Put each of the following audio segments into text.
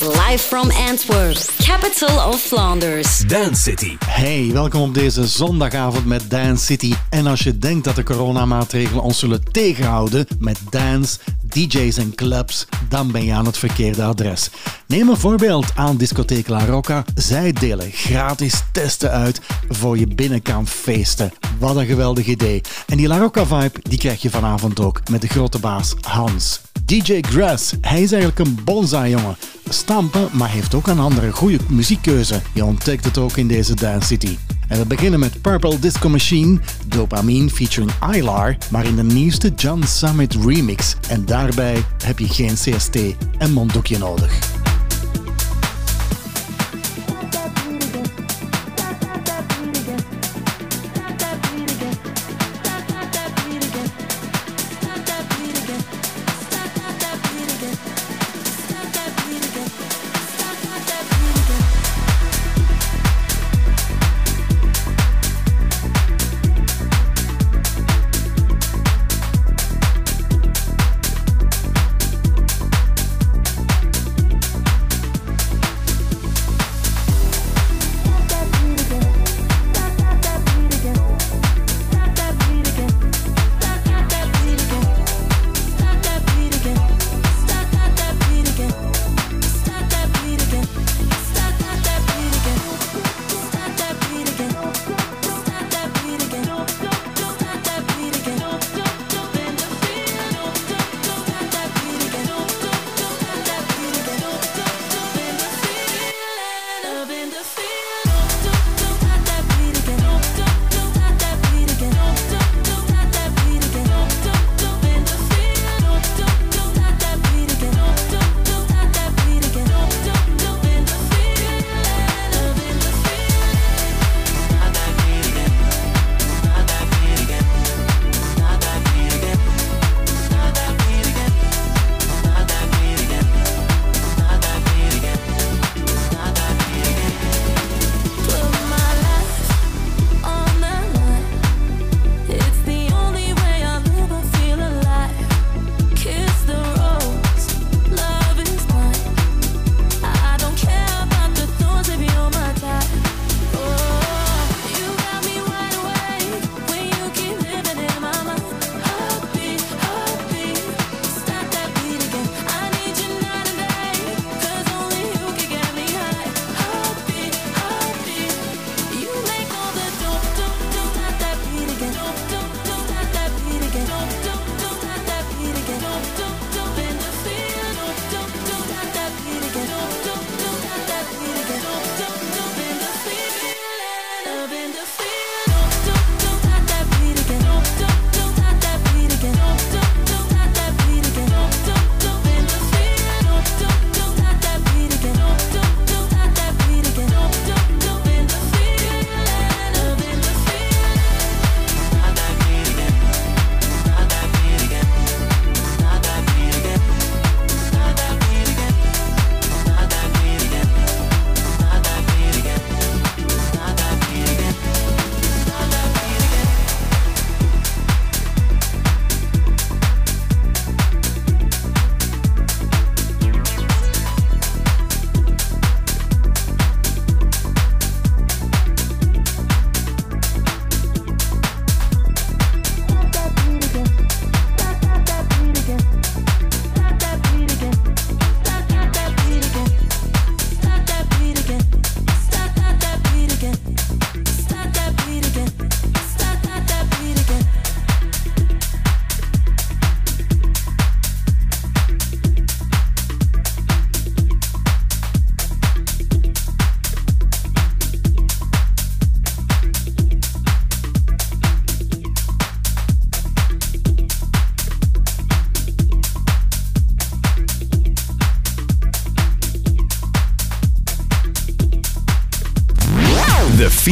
Live from Antwerp, capital of Flanders. Dance City. Hey, welkom op deze zondagavond met Dance City. En als je denkt dat de coronamaatregelen ons zullen tegenhouden met dance, DJ's en clubs, dan ben je aan het verkeerde adres. Neem een voorbeeld aan discotheek La Rocca. Zij delen gratis testen uit voor je binnenkampfeesten. Wat een geweldig idee. En die La Rocca vibe die krijg je vanavond ook met de grote baas Hans. DJ Grass, hij is eigenlijk een bonsai jongen. Stampen, maar heeft ook een andere goede muziekkeuze. Je ontdekt het ook in deze Dance City. En we beginnen met Purple Disco Machine, Dopamine featuring Ilar, maar in de nieuwste John Summit remix. En daarbij heb je geen CST en monddoekje nodig.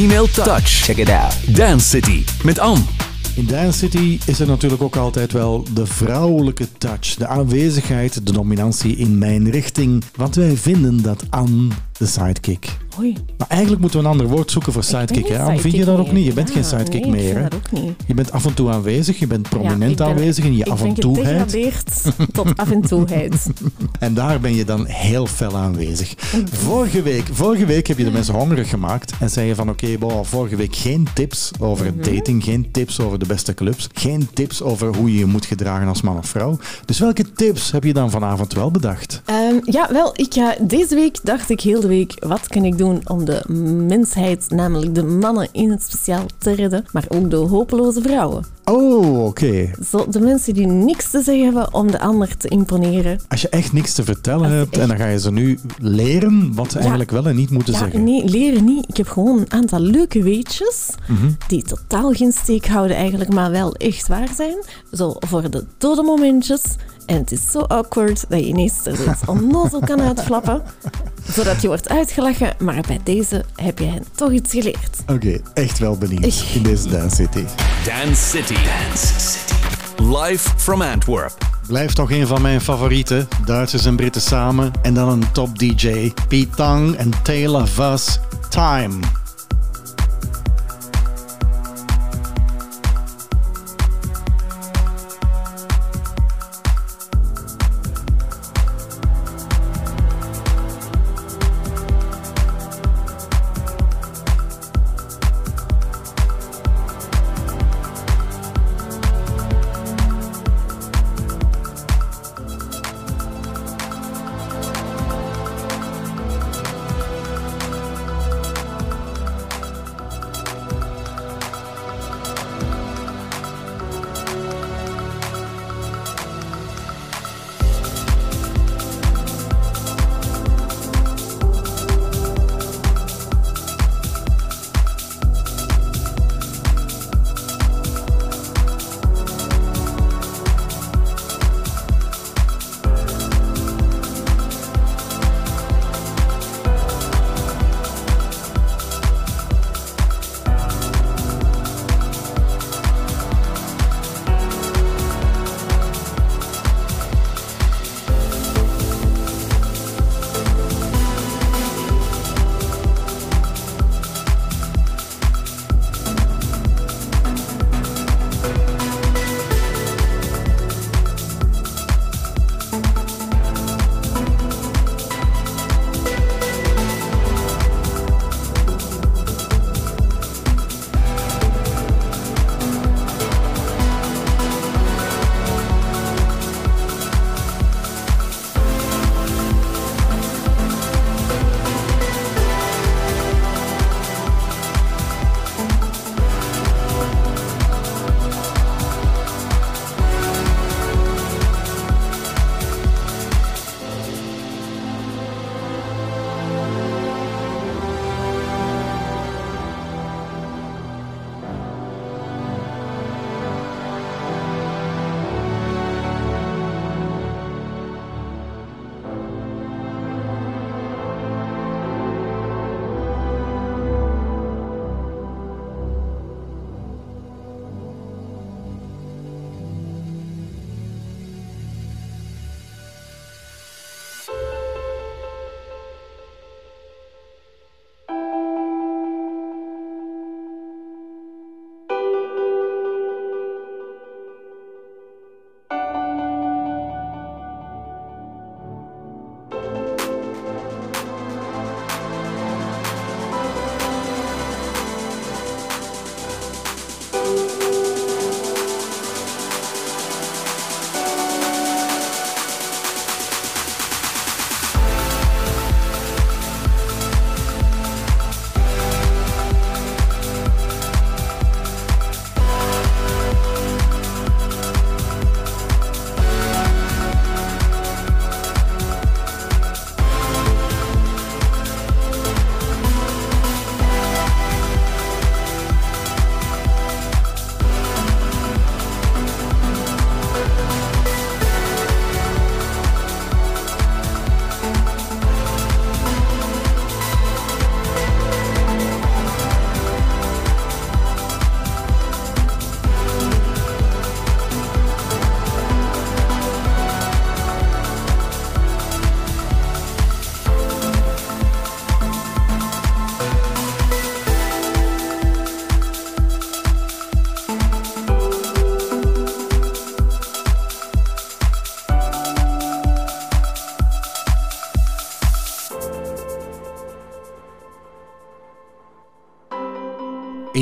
Female Touch. Check it out. Dance City met Anne. In Dance City is er natuurlijk ook altijd wel de vrouwelijke touch, de aanwezigheid, de dominantie in mijn richting. Want wij vinden dat Anne, de sidekick, Oei. Maar eigenlijk moeten we een ander woord zoeken voor sidekick. Hè? Vind je sidekick dat ook niet? Je bent Ja, geen sidekick nee, meer. ik hè? vind dat ook niet. Je bent af en toe aanwezig, je bent prominent Ja, ik ben- aanwezig in je af en Ik ben tot af en toeheid. En daar ben je dan heel fel aanwezig. Vorige week, vorige week heb je de mensen hongerig gemaakt en zei je van oké, boh, vorige week geen tips over Mhm. dating, geen tips over de beste clubs, geen tips over hoe je je moet gedragen als man of vrouw. Dus welke tips heb je dan vanavond wel bedacht? Ehm, ja, wel, ik ga, deze week dacht ik heel de week, wat kan ik doen om de mensheid, namelijk de mannen in het speciaal, te redden, maar ook de hopeloze vrouwen. Oh, oké. Zo, de mensen die niks te zeggen hebben om de ander te imponeren. Als je echt niks te vertellen hebt en dan ga je ze nu leren wat ze eigenlijk wel en niet moeten Ja, zeggen. nee, leren niet. Ik heb gewoon een aantal leuke weetjes Mhm. die totaal geen steek houden eigenlijk, maar wel echt waar zijn. Zo voor de dode momentjes. En het is zo awkward dat je ineens er iets onnozel kan uitflappen, zodat je wordt uitgelachen. Maar bij deze heb je hen toch iets geleerd. Oké, echt wel benieuwd in deze Dance City. Dance City. Dance City. Live from Antwerp. Blijft toch een van mijn favorieten. Duitsers en Britten samen. En dan een top DJ. Pete Tong en Taylor Voss. Time.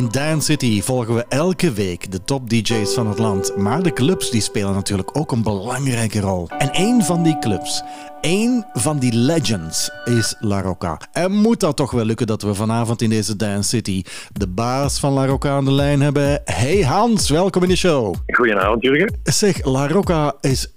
In Dance City volgen we elke week de top DJ's van het land. Maar de clubs die spelen natuurlijk ook een belangrijke rol. En één van die clubs, één van die legends is La Rocca. En moet dat toch wel lukken dat we vanavond in deze Dance City de baas van La Rocca aan de lijn hebben. Hey Hans, welkom in de show. Goedenavond, Jurgen. Zeg, La Rocca is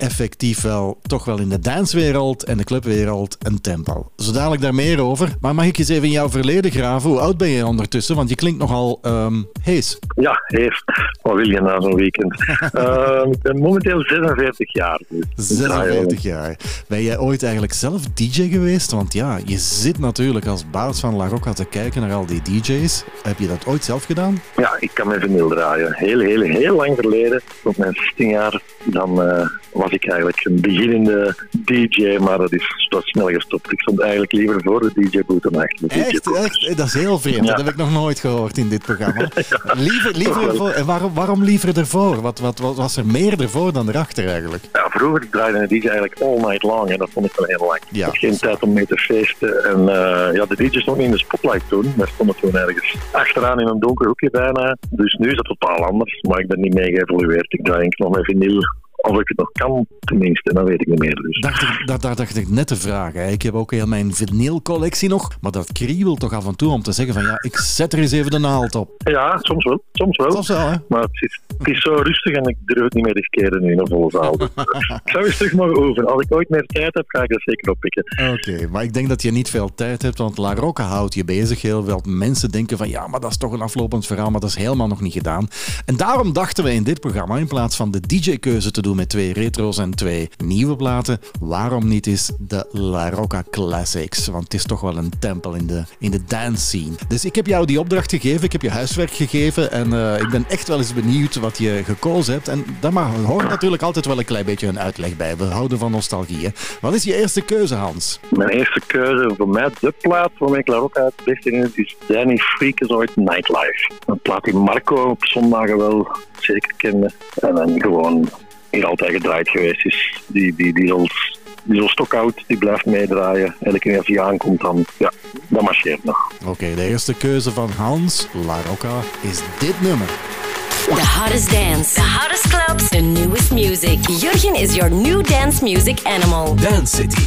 effectief wel, toch wel in de danswereld en de clubwereld een tempel. Zo dadelijk daar meer over. Maar mag ik eens even in jouw verleden graven? Hoe oud ben je ondertussen? Want je klinkt nogal um, hees. Ja, hees. Wat wil je na zo'n weekend? uh, ik ben momenteel 46 jaar. Dus 46 jaar. Ben jij ooit eigenlijk zelf DJ geweest? Want ja, je zit natuurlijk als baas van La Rocca te kijken naar al die DJ's. Heb je dat ooit zelf gedaan? Ja, ik kan mijn vinyl draaien. Heel, heel, heel lang geleden, op mijn 16 jaar, dan... Uh, was ik eigenlijk een beginnende DJ, maar dat is dat snel gestopt. Ik stond eigenlijk liever voor de DJ-boot dan achter de Echt, echt? Dat is heel vreemd. Dat heb ik nog nooit gehoord in dit programma. liever, liever. En waarom, waarom liever ervoor? Wat, wat, wat, was er meer ervoor dan erachter eigenlijk? Ja, vroeger draaide een DJ eigenlijk all night long en dat vond ik wel heel lang. Ja. Geen tijd om mee te feesten. En uh, ja, de DJ's nog niet in de spotlight toen. Wij stonden toen ergens achteraan in een donker hoekje bijna. Dus nu is het totaal anders. Maar ik ben niet mee geëvolueerd. Ik draai nog met vinyl als ik het nog kan, tenminste, dan weet ik niet meer. Dus. Dacht ik, dat, dat dacht ik net te vragen. Ik heb ook heel mijn vinylcollectie nog, maar dat kriebelt toch af en toe om te zeggen van ja, ik zet er eens even de naald op. Ja, soms wel. Soms wel. Soms wel, hè? Maar het is, het is zo rustig en ik durf het niet meer riskeren nu in een volle zaal. Ik zou eens terug mogen over. Als ik ooit meer tijd heb, ga ik dat zeker oppikken. Oké, maar ik denk dat je niet veel tijd hebt, want La Rocca houdt je bezig. Heel veel mensen denken van ja, maar dat is toch een aflopend verhaal, maar dat is helemaal nog niet gedaan. En daarom dachten we in dit programma, in plaats van de DJ-keuze te doen met twee retro's en twee nieuwe platen. Waarom niet eens de La Rocca Classics? Want het is toch wel een tempel in de, in de dance scene. Dus ik heb jou die opdracht gegeven, ik heb je huiswerk gegeven en uh, ik ben echt wel eens benieuwd wat je gekozen hebt. En daar hoort natuurlijk altijd wel een klein beetje een uitleg bij. We houden van nostalgie. Hè? Wat is je eerste keuze, Hans? Mijn eerste keuze, voor mij de plaat waarmee ik La Rocca het in is Danny Freakazoid Nightlife. Een plaat die Marco op zondagen wel zeker kende. En dan gewoon hier altijd gedraaid geweest is. Die, die, die, is die stokoud, die blijft meedraaien. Elke keer als hij aankomt, dan, ja, dat marcheert nog. Oké, de eerste keuze van Hans La Rocca is dit nummer. The hottest dance, the hottest clubs, the newest music. Jurgen is your new dance music animal. Dance City.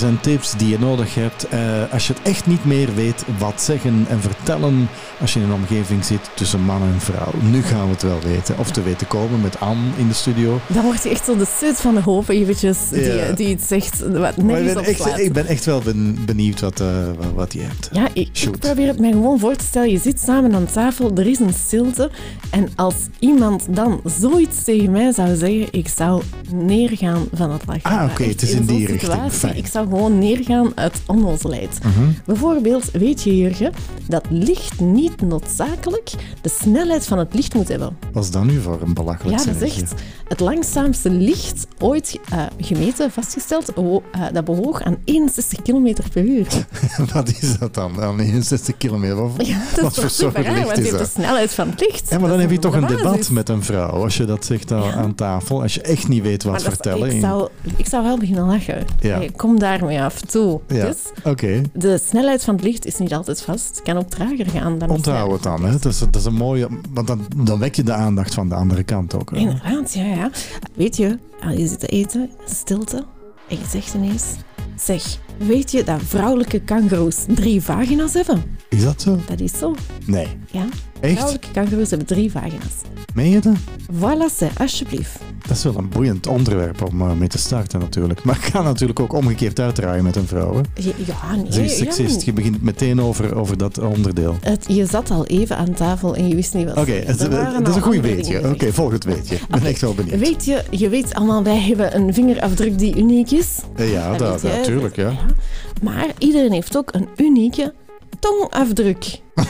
Weetjes en tips die je nodig hebt. Eh, als je het echt niet meer weet, wat zeggen en vertellen als je in een omgeving zit tussen man en vrouw. Nu gaan we het wel weten. Of te weten komen met Anne in de studio. Dan wordt je echt zo de suit van de hoop eventjes die, Ja. die iets zegt wat Maar ik ben, echt, ik ben echt wel ben- benieuwd wat, eh, wat- je hebt. Ja, ik, probeer het mij gewoon voor te stellen. Je zit samen aan tafel, er is een stilte. En als iemand dan zoiets tegen mij zou zeggen, ik zou neergaan van het lachen. Ah, oké, het is in die richting. Fijn. Ik zou gewoon neergaan uit onnozelheid. Mhm. Bijvoorbeeld, weet je Jurgen, dat licht niet noodzakelijk de snelheid van het licht moet hebben. Wat is dat nu voor een belachelijk Ja, dat is echt het langzaamste licht ooit eh, gemeten, vastgesteld, eh, dat bewoog aan 61 km per uur. Wat is dat dan? Aan 61 kilometer? Wat, Ja, dat wat voor soort raar, licht is hebt de dat? snelheid van het licht. Ja, maar dan Dat heb je toch een de debat met een vrouw als je dat zegt aan, aan tafel. Als je echt niet weet wat Maar dat is- vertellen. ik, zou, ik zou wel beginnen lachen. Ja. Hey, kom daarmee af toe. Ja, Dus oké. de snelheid van het licht is niet altijd vast. Het kan ook trager gaan dan Onthoud het dan. Hè. Dat, is, dat is een mooie... Want dan, dan wek je de aandacht van de andere kant ook. hè. Inderdaad, ja, ja. Weet je, je zit te eten, stilte, en je zegt ineens... Zeg, weet je dat vrouwelijke kangoeroes drie vagina's hebben? Is dat zo? Dat is zo, Nee. ja. Echt? Vrouwelijke kangoeroes hebben drie vagina's. Meen je dat? Voilà, zeg, alsjeblieft. Dat is wel een boeiend onderwerp om eh, mee te starten natuurlijk. Maar ik ga natuurlijk ook omgekeerd uitdraaien met een vrouw. Hè. Ja, nee. Ze ja. seksist. Je begint meteen over, over dat onderdeel. Het, je zat al even aan tafel en je wist niet wat Oké, het- waren dat is een goed weetje. Oké, gezegd. volgend weetje. Ik ben echt wel benieuwd. Weet je, je weet allemaal, wij hebben een vingerafdruk die uniek is. Ja, Dat dat, je, natuurlijk. Ja. Maar iedereen heeft ook een unieke tongafdruk.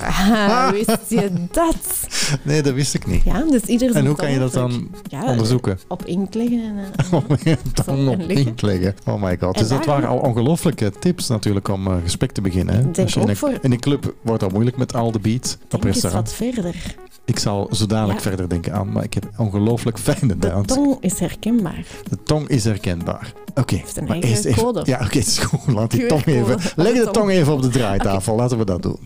Ah, wist je dat? Nee, dat wist ik niet. Ja, dus ieder En hoe kan je dat dan. Ja, onderzoeken? Op inkt leggen. En, eh, tong op en liggen. inkt leggen. Oh my god. En Dus dat waren al ongelooflijke tips natuurlijk om een gesprek te beginnen. Hè? Denk Als je in, een, voor- in een club wordt dat moeilijk met al de beats op denk eens restaurant. wat verder. Ik zal zo dadelijk Ja. verder denken aan, maar ik heb ongelooflijk fijne De dans. tong is herkenbaar. De tong is herkenbaar. Oké. een maar eigen eerst even- code. Ja, oké, het is goed. Laat die tong even... Leg de de tong. tong even op de draaitafel. Laten we dat doen.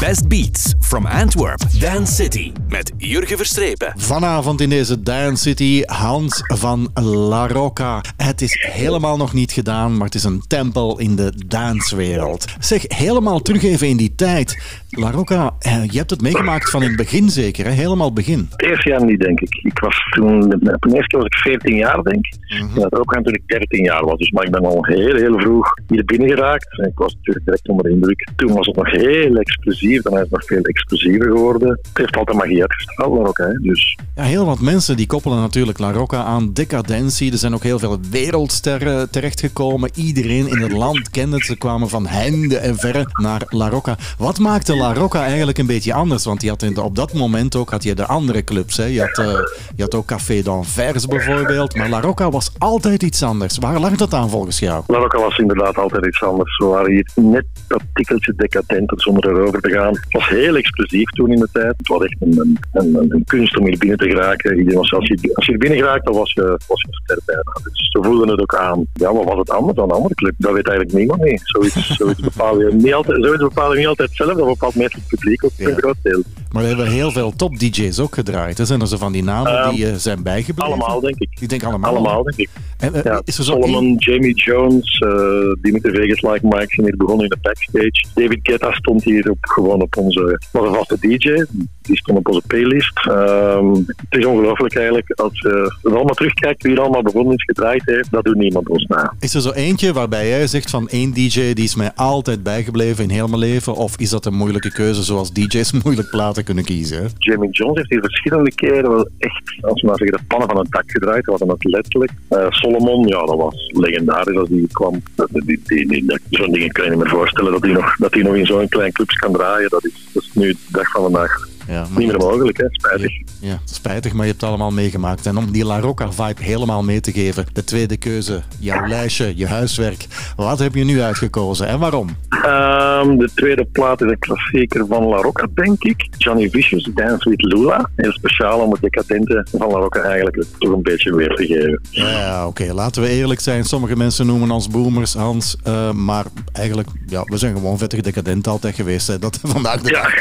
Best Beats from Antwerp, Dance City. Met Jurgen Verstrepen. Vanavond in deze Dance City, Hans van La Rocca. Het is helemaal nog niet gedaan, maar het is een tempel in de danswereld. Zeg, helemaal terug even in die tijd. La Rocca, eh, je hebt het meegemaakt van in het begin zeker, hè? helemaal begin. Het eerste jaar niet, denk ik. Ik was toen, op de eerste keer was ik 14 jaar, denk ik. En dat ook toen ik 13 jaar was. Dus, maar ik ben al heel, heel vroeg hier binnen geraakt. En ik was natuurlijk direct onder de indruk. Toen was het nog heel explosief. Dan is het nog veel explosiever geworden. Het heeft altijd magie uitgestraald, ook. Hè. Dus Ja, heel wat mensen die koppelen natuurlijk La Rocca aan decadentie. Er zijn ook heel veel wereldsterren terechtgekomen. Iedereen in het land kende het. Ze kwamen van heinde en verre naar La Rocca. Wat maakte La Rocca eigenlijk een beetje anders? Want je had in de- op dat moment ook had je de andere clubs. Hè. Je, had, eh, je had ook Café d'Anvers bijvoorbeeld. Maar La Rocca was altijd iets anders. Waar lag dat aan volgens jou? La Rocca was inderdaad altijd iets anders. We waren hier net dat tikkeltje decadenter zonder erover te gaan. Het was heel explosief toen in de tijd. Het was echt een, een, een, een kunst om hier binnen te geraken. Iedereen was, als, je, als je hier binnen geraakt, dan was je, was je ster bijna. Dus ze voelden het ook aan. Ja, wat was het anders dan een andere club? Dat weet eigenlijk niemand mee. Zoiets, zoiets bepaal je niet altijd, zoiets bepaal je niet altijd zelf. Dat bepaalt meestal het publiek ook Ja. een groot deel. Maar er hebben heel veel top-DJ's ook gedraaid. Er zijn er zo van die namen Ehm, die eh, zijn bijgebleven. Allemaal, denk ik. Ik denk allemaal. Allemaal, denk ik. En, eh, Ja, is er zo Solomon, Jamie Jones, eh Dimitri Vegas, Like Mike zijn hier begonnen in de backstage. David Guetta stond hier op, gewoon op onze, een vaste DJ. Die stond op onze playlist. Ehm, het is ongelooflijk eigenlijk. Als je allemaal terugkijkt wie er allemaal begonnen is, gedraaid heeft, dat doet niemand ons na. Is er zo eentje waarbij jij zegt van één DJ die is mij altijd bijgebleven in heel mijn leven? Of is dat een moeilijke keuze zoals DJ's moeilijk platen kunnen kiezen? Jamie Jones heeft hier verschillende keren wel echt, als we maar zeggen, de pannen van het dak gedraaid. Dat was het letterlijk. Eh, Solomon, ja, dat was legendarisch als die kwam. Dat, die, die, die, dat- zo'n dingen kan je niet meer voorstellen dat hij nog, dat die nog in zo'n klein clubs kan draaien. Dat is, dat is nu de dag van vandaag Ja, maar niet meer mogelijk, hè. Spijtig. Ja, spijtig, maar je hebt het allemaal meegemaakt. En om die La Rocca-vibe helemaal mee te geven, de tweede keuze, jouw lijstje, je huiswerk. Wat heb je nu uitgekozen en waarom? Ehm, de tweede plaat is een klassieker van La Rocca, denk ik. Johnny Vicious, Dance with Lula. Heel speciaal om het decadente van La Rocca eigenlijk toch een beetje weer te geven. Ja, oké, laten we eerlijk zijn. Sommige mensen noemen ons boomers, Hans. eh, maar eigenlijk, ja, we zijn gewoon vettig decadent altijd geweest. Hè. Dat vandaag de, dag,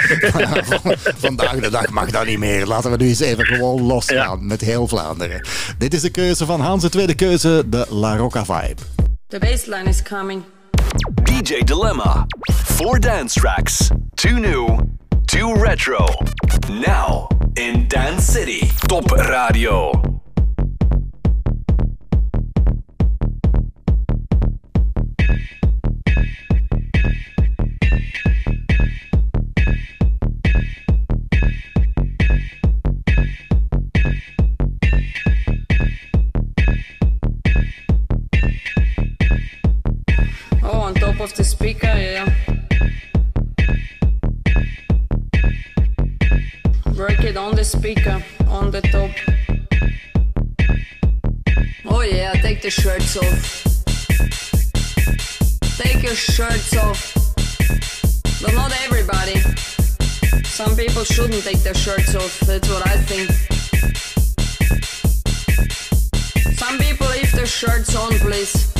vandaag de dag mag dat niet meer. Laten we nu eens even gewoon losgaan met heel Vlaanderen. Dit is de keuze van Hans, de tweede keuze, de La Rocca Vibe. The baseline is coming. DJ Dilemma. Four dance tracks. Two new, two retro. Now in Dance City. Top Radio. Yeah. Work it on the speaker, on the top. Oh yeah, take the shirts off. Take your shirts off. But not everybody. Some people shouldn't take their shirts off, that's what I think. Some people leave their shirts on, please.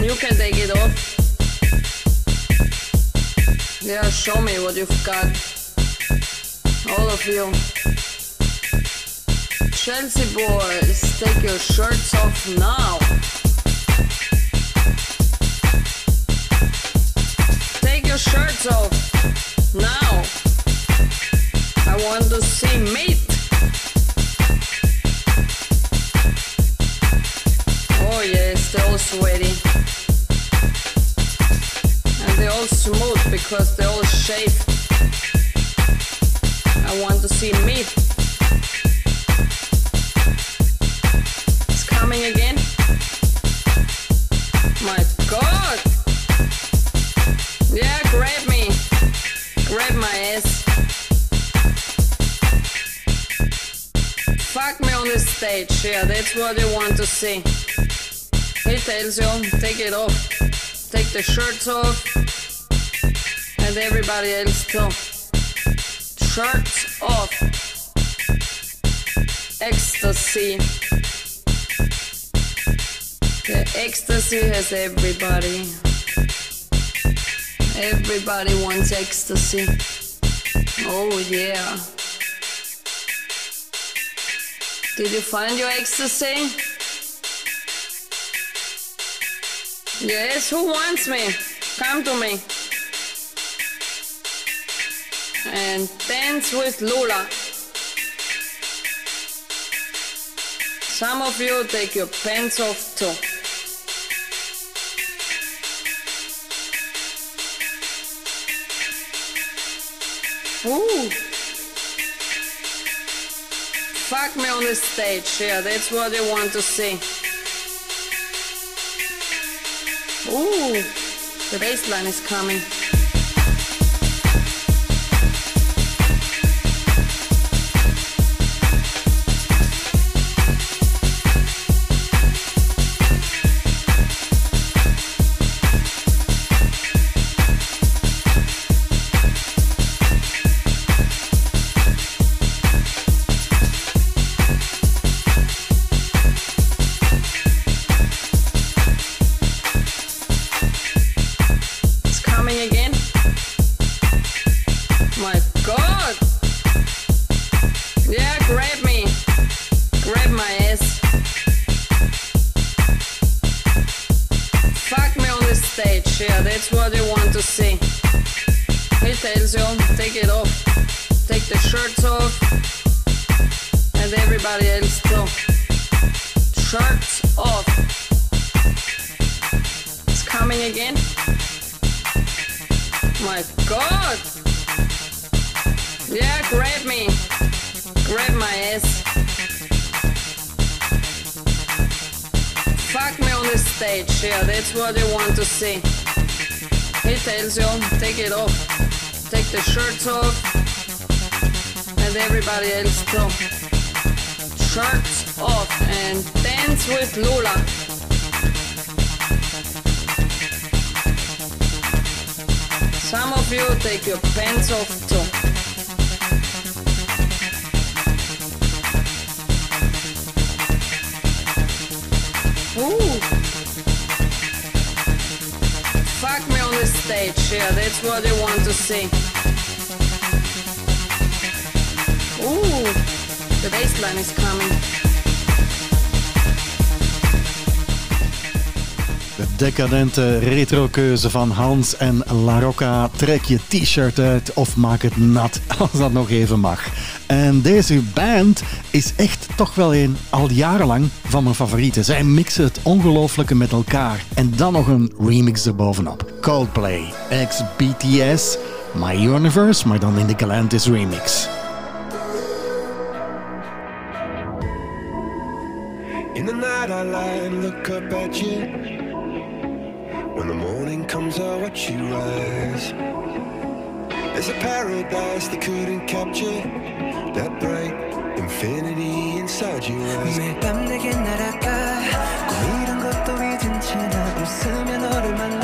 You can take it off. Yeah, show me what you've got. All of you. Chelsea boys, take your shirts off now. Take your shirts off now. I want to see meat. Oh they're all sweaty. And they're all smooth because they're all shaved. I want to see meat. It's coming again. My god! Yeah, grab me. Grab my ass. Fuck me on the stage, yeah, that's what you want to see. He tells you, take it off. Take the shirts off. And everybody else too. Shirts off. Ecstasy. The ecstasy has everybody. Everybody wants ecstasy. Oh yeah. Did you find your ecstasy? Yes, who wants me? Come to me. And dance with Lula. Some of you take your pants off too. Ooh. Fuck me on the stage, yeah, that's what you want to see. Ooh, the bass line is coming. And everybody. Shirts off and dance with Lula. Some of you take your pants off too. Ooh. Fuck me on the stage, yeah, that's what you want to see. Ooh, the bass line is coming. De decadente retro-keuze van Hans en La Rocca. Trek je t-shirt uit of maak het nat, als dat nog even mag. En deze band is echt toch wel een al jarenlang van mijn favorieten. Zij mixen het ongelooflijke met elkaar. En dan nog een remix erbovenop. Coldplay, ex-BTS, My Universe, maar dan in de Galantis remix. Paradise they couldn't capture. That bright infinity inside eyes. 매일 밤 내게 날아가 꿈이란 것도 잊은 채나 웃으며 너를 만나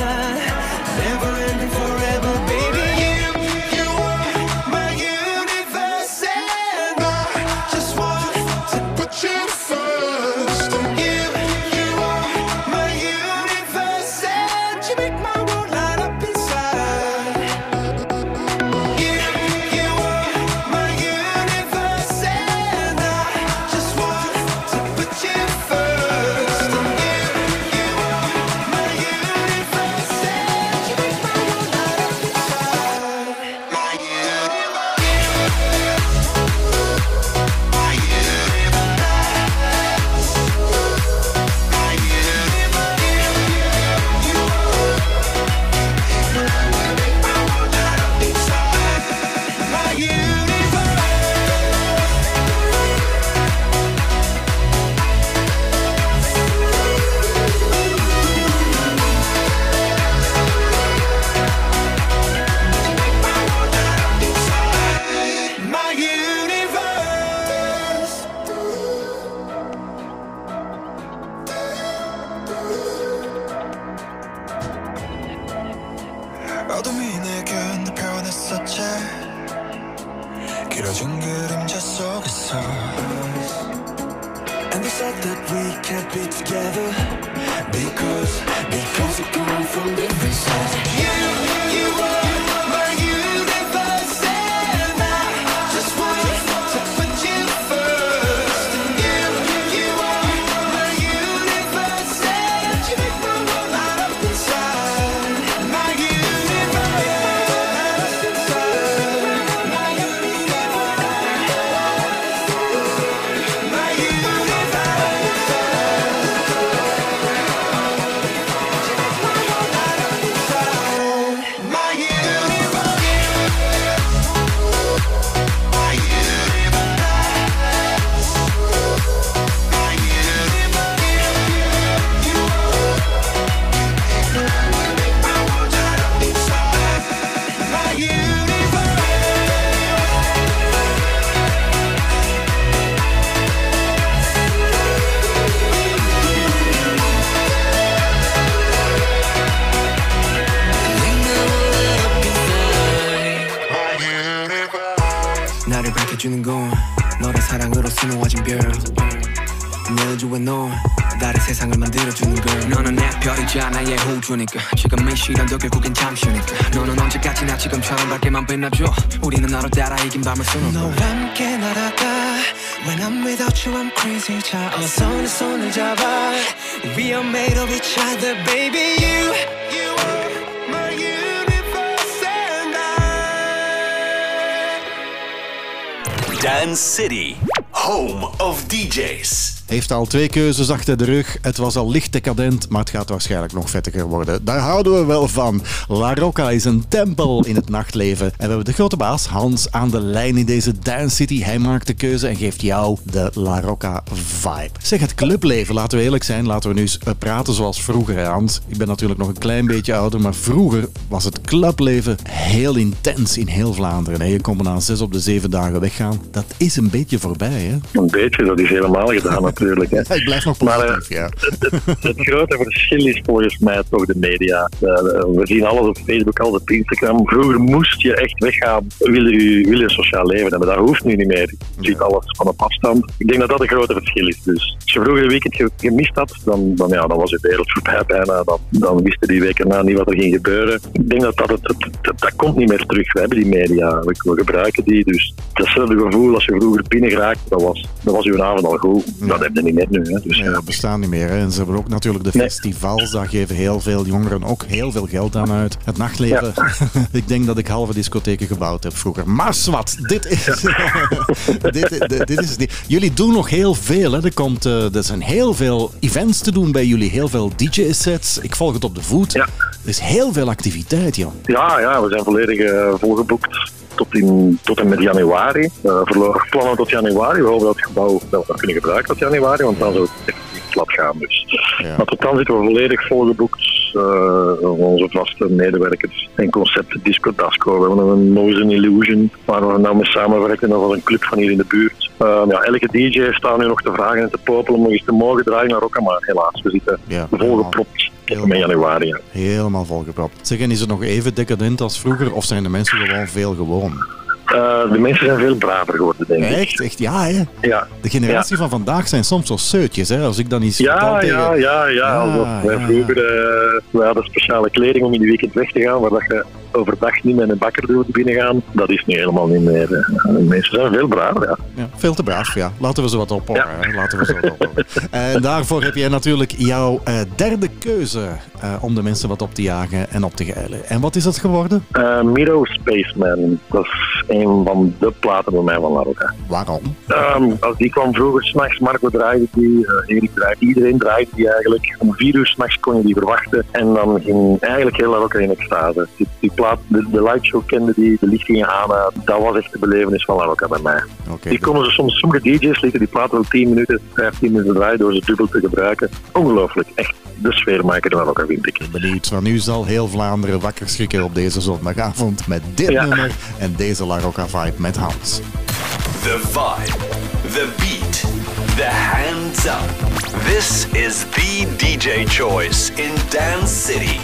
이 시간도 결국엔 잠시니까 너는 언제까지나 지금처럼 밝게만 빛나줘 우리는 너를 따라 이긴 밤을 수놓고 너와 함께 날아가 When I'm without you I'm crazy 자 어서 내 손을 잡아 We are made of each other baby you You are my universe and I Dance City, home of DJs. Heeft al twee keuzes achter de rug. Het was al licht decadent, maar het gaat waarschijnlijk nog vettiger worden. Daar houden we wel van. La Rocca is een tempel in het nachtleven. En we hebben de grote baas Hans aan de lijn in deze Dance City. Hij maakt de keuze en geeft jou de La Rocca vibe. Zeg, het clubleven, laten we eerlijk zijn. Laten we nu eens eh, praten zoals vroeger, hè, Hans. Ik ben natuurlijk nog een klein beetje ouder, maar vroeger was het clubleven heel intens in heel Vlaanderen. Je kon na zes op de zeven dagen weggaan. Dat is een beetje voorbij, hè? Een beetje, dat is helemaal gedaan natuurlijk. Hè. Hij blijft nog Maar, positief, ja. Het grote verschil is volgens mij toch de media. Eh, we zien alles op Facebook, alles op Instagram. Vroeger moest je echt weggaan, wil je, wil je sociaal leven hebben. Dat hoeft nu niet meer. Je ziet alles van op afstand. Ik denk dat dat een grote verschil is. Dus als je vroeger een weekend ge- gemist had, dan, dan, ja, dan was je wereld voorbij bijna. Dan, dan wisten die weken na niet wat er ging gebeuren. Ik denk dat dat, het, dat, dat komt niet meer terug. We hebben die media, we, we gebruiken die. Dus datzelfde gevoel als je vroeger binnen geraakt, dat was, dat was je avond al goed. Dat hebben hebben er niet net nu. Hè. Dus Ja, ja. dat bestaan niet meer. Hè. En ze hebben ook natuurlijk de Nee. festivals. Daar geven heel veel jongeren ook heel veel geld aan uit. Het nachtleven. ik denk dat ik halve discotheken gebouwd heb vroeger. Maar wat, dit is, dit, dit, dit is niet. Jullie doen nog heel veel. Hè. Er, komt, eh, er zijn heel veel events te doen bij jullie. Heel veel DJ-sets. Ik volg het op de voet. Ja. Er is heel veel activiteit, joh. Ja, ja, we zijn volledig eh, volgeboekt tot, in, tot en met januari. Verlo- plannen tot januari. We hopen dat het gebouw wel gaan kunnen gebruiken tot januari, want dan zou het effectief plat gaan. Dus. Ja. Maar tot dan zitten we volledig volgeboekt. Onze vaste medewerkers en concepten Disco Dasco. We hebben een Noise and Illusion waar we nou mee samenwerken. Dat was een club van hier in de buurt. Eh, ja, elke DJ staat nu nog te vragen en te popelen om nog eens te mogen draaien naar Rocca. Maar helaas, we zitten Ja. volgepropt tot met januari. ja. Helemaal volgepropt. Zeg, en is het nog even decadent als vroeger? Of zijn de mensen gewoon veel gewoon? Eh, de mensen zijn veel braver geworden, denk ik. Echt? Echt, ja, hè? Ja, De generatie van vandaag zijn soms zo seutjes, hè? Als ik dan iets Ja, tegen... ja, ja, ja. Ja, wij vroeger eh, we hadden speciale kleding om in de weekend weg te gaan, waar dat je overdag niet met een bakker doet binnen gaan. Dat is nu helemaal niet meer. eh. De mensen zijn veel braver, ja. Ja, veel te braaf, ja. Laten we ze wat ophouden. Ja. Laten we ze wat en daarvoor heb jij natuurlijk jouw derde keuze om de mensen wat op te jagen en op te geilen. En wat is dat geworden? Miro Spaceman, dat is een van de platen bij mij van La Rocca. Waarom? Ehm, als die kwam vroeger s'nachts, Marco draaide die, eh, Erik draaide, iedereen draaide die eigenlijk. Om vier uur s'nachts kon je die verwachten en dan ging eigenlijk heel La Rocca in extase. Die, die plaat, de, de lightshow kende die, de lichtingen aan, eh, dat was echt de belevenis van La Rocca bij mij. Oké, Die konden ze soms, sommige DJ's lieten die plaat wel 10 minuten, 15 minuten draaien door ze dubbel te gebruiken. Ongelooflijk, echt de sfeermaker van Rocca, vind ik. benieuwd. Maar nu zal heel Vlaanderen wakker schrikken op deze zondagavond met dit Ja. nummer en deze La Vibe met Hans. The vibe, the beat, the hands up. This is the DJ choice in Dance City.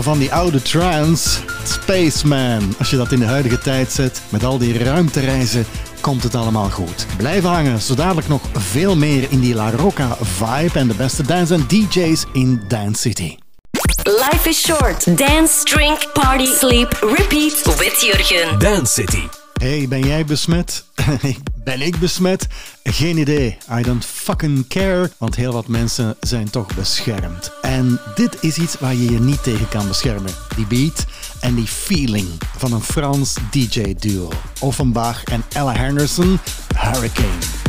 Zo van die oude trance. Spaceman. Als je dat in de huidige tijd zet, met al die ruimtereizen, komt het allemaal goed. Blijf hangen, zo dadelijk nog veel meer in die La Rocca vibe en de beste dance en DJ's in Dance City. Life is short. Dance, drink, party, sleep, repeat with Jurgen. Dance City. Hey, ben jij besmet? ben ik besmet? Geen idee. I don't fucking care. Want heel wat mensen zijn toch beschermd. En dit is iets waar je je niet tegen kan beschermen. Die beat en die feeling van een Frans DJ-duo. Offenbach en Ella Henderson, Hurricane.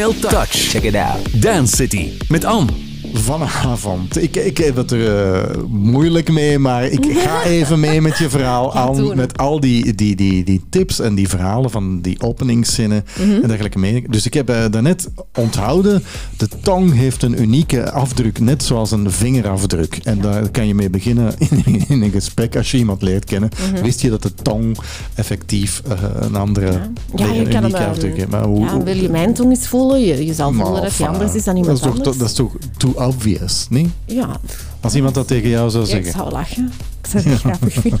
Female Touch. Check it out. Dance City. Met Anne. Vanavond. Ik, ik heb het er eh, moeilijk mee, maar ik ga even mee met je verhaal aan. Met al die, die, die, die tips en die verhalen van die openingszinnen Mhm. en dergelijke meer. Dus ik heb uh, daarnet onthouden, de tong heeft een unieke afdruk, net zoals een vingerafdruk. En daar kan je mee beginnen in, in een gesprek als je iemand leert kennen. Mhm. Wist je dat de tong effectief eh, een andere Ja, je een kan afdruk heeft? Maar hoe, Ja, wil je mijn tong eens voelen? Je, je zal voelen dat je anders is dan dat iemand is toch, anders. Dat is toch too afwees, nie? Ja. Als iemand dat tegen jou zou ik zeggen. zou lachen. Ik zou het grappig vinden.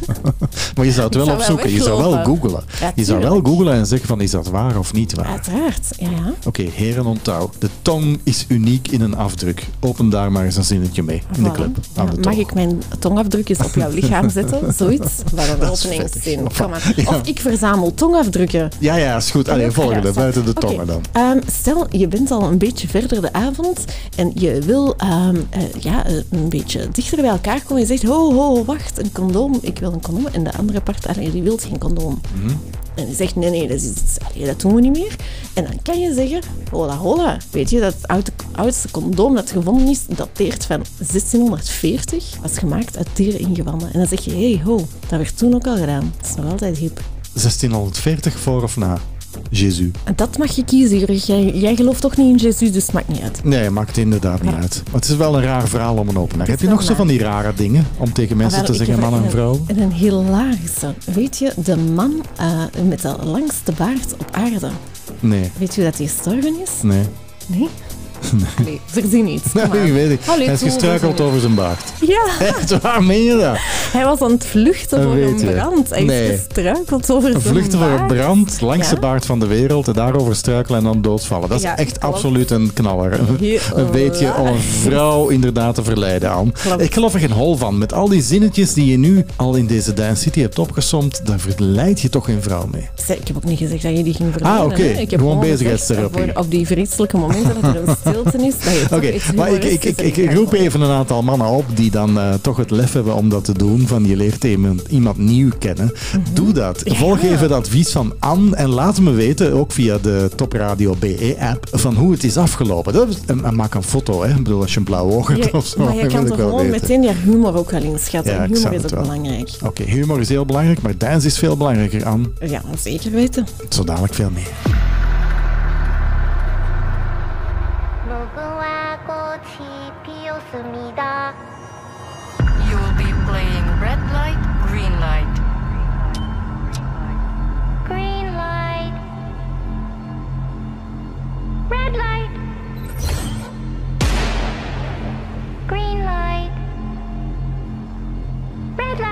Maar je zou het Ik wel zou wel opzoeken. Je zou wel. Ja, je zou wel googlen en zeggen van is dat waar of niet waar. Uiteraard, ja, ja. Oké, heren onthoud. De tong is uniek in een afdruk. Open daar maar eens een zinnetje mee in de club. Ja, Aan de mag ik mijn tongafdruk eens op jouw lichaam zetten? Zoiets? Van een openingszin. vettig. Kom maar. Ja. Of ik verzamel tongafdrukken. Ja, ja, is goed. Allee, Ja, volgende. ja, buiten de tongen dan. Ehm, stel, je bent al een beetje verder de avond en je wil ehm, eh, ja, eh, een beetje dichter bij elkaar komen. Je zegt, ho, ho, wacht, een condoom. Ik wil een condoom. En de andere part, allee, die wil geen condoom. Mhm. En die zegt, nee, nee, dat, is, allee, dat doen we niet meer. En dan kan je zeggen, hola, hola. Weet je, dat het oude- oudste condoom dat gevonden is, dateert van 1640. Was gemaakt uit diereningewanden. En dan zeg je, hey, ho, dat werd toen ook al gedaan. Dat is nog altijd hip. 1640 voor of na? Jezus. En dat mag je kiezen, Jurgen. Jij, jij gelooft toch niet in Jezus, dus het maakt niet uit. Nee, maakt inderdaad niet uit. Maar het is wel een raar verhaal om een opener. Heb je nog zo van die rare dingen om tegen mensen te zeggen man en een- vrouw? En een hilarische. Weet je, de man eh, met de langste baard op aarde. Nee, Weet je hoe dat hij gestorven is? nee. Nee? Nee, verzin iets. Kom Nee, ik weet het. Allee, Hij is gestruikeld over zijn baard. iets. Ja, Echt waar, meen je dat? hij was aan het vluchten voor een brand. Hij Nee. is gestruikeld over zijn Vluchten voor een baard. brand, langste Ja. baard van de wereld, en daarover struikelen en dan doodvallen. Dat is Ja, echt klopt. absoluut een knaller. Een beetje om een vrouw inderdaad te verleiden aan. Klopt. Ik geloof er geen hol van. Met al die zinnetjes die je nu al in deze Dance City hebt opgesomd, daar verleid je toch geen vrouw mee. Ik heb ook niet gezegd dat je die ging. Ah, oké. hè. Ik heb Gewoon bezigheidstherapie. Op die vreselijke momenten dat er een Oké, maar ik, ik, ik, ik roep even een aantal mannen op die dan eh, toch het lef hebben om dat te doen. Van je leert iemand, iemand nieuw kennen. Doe dat. Volg Mhm. Even het advies van Anne en laat me weten, ook via de Top Radio BE-app, van hoe het is afgelopen. Dat is, en, en maak een foto, hè. Ik bedoel, als je een blauw oog hebt of zo. maar je kan toch gewoon meteen je humor ook wel inschatten. Ja, humor is het ook wel. belangrijk. Oké, humor is heel belangrijk, maar dance is veel belangrijker, Anne. Ja, zeker weten. Zo dadelijk veel meer. Green light. Red light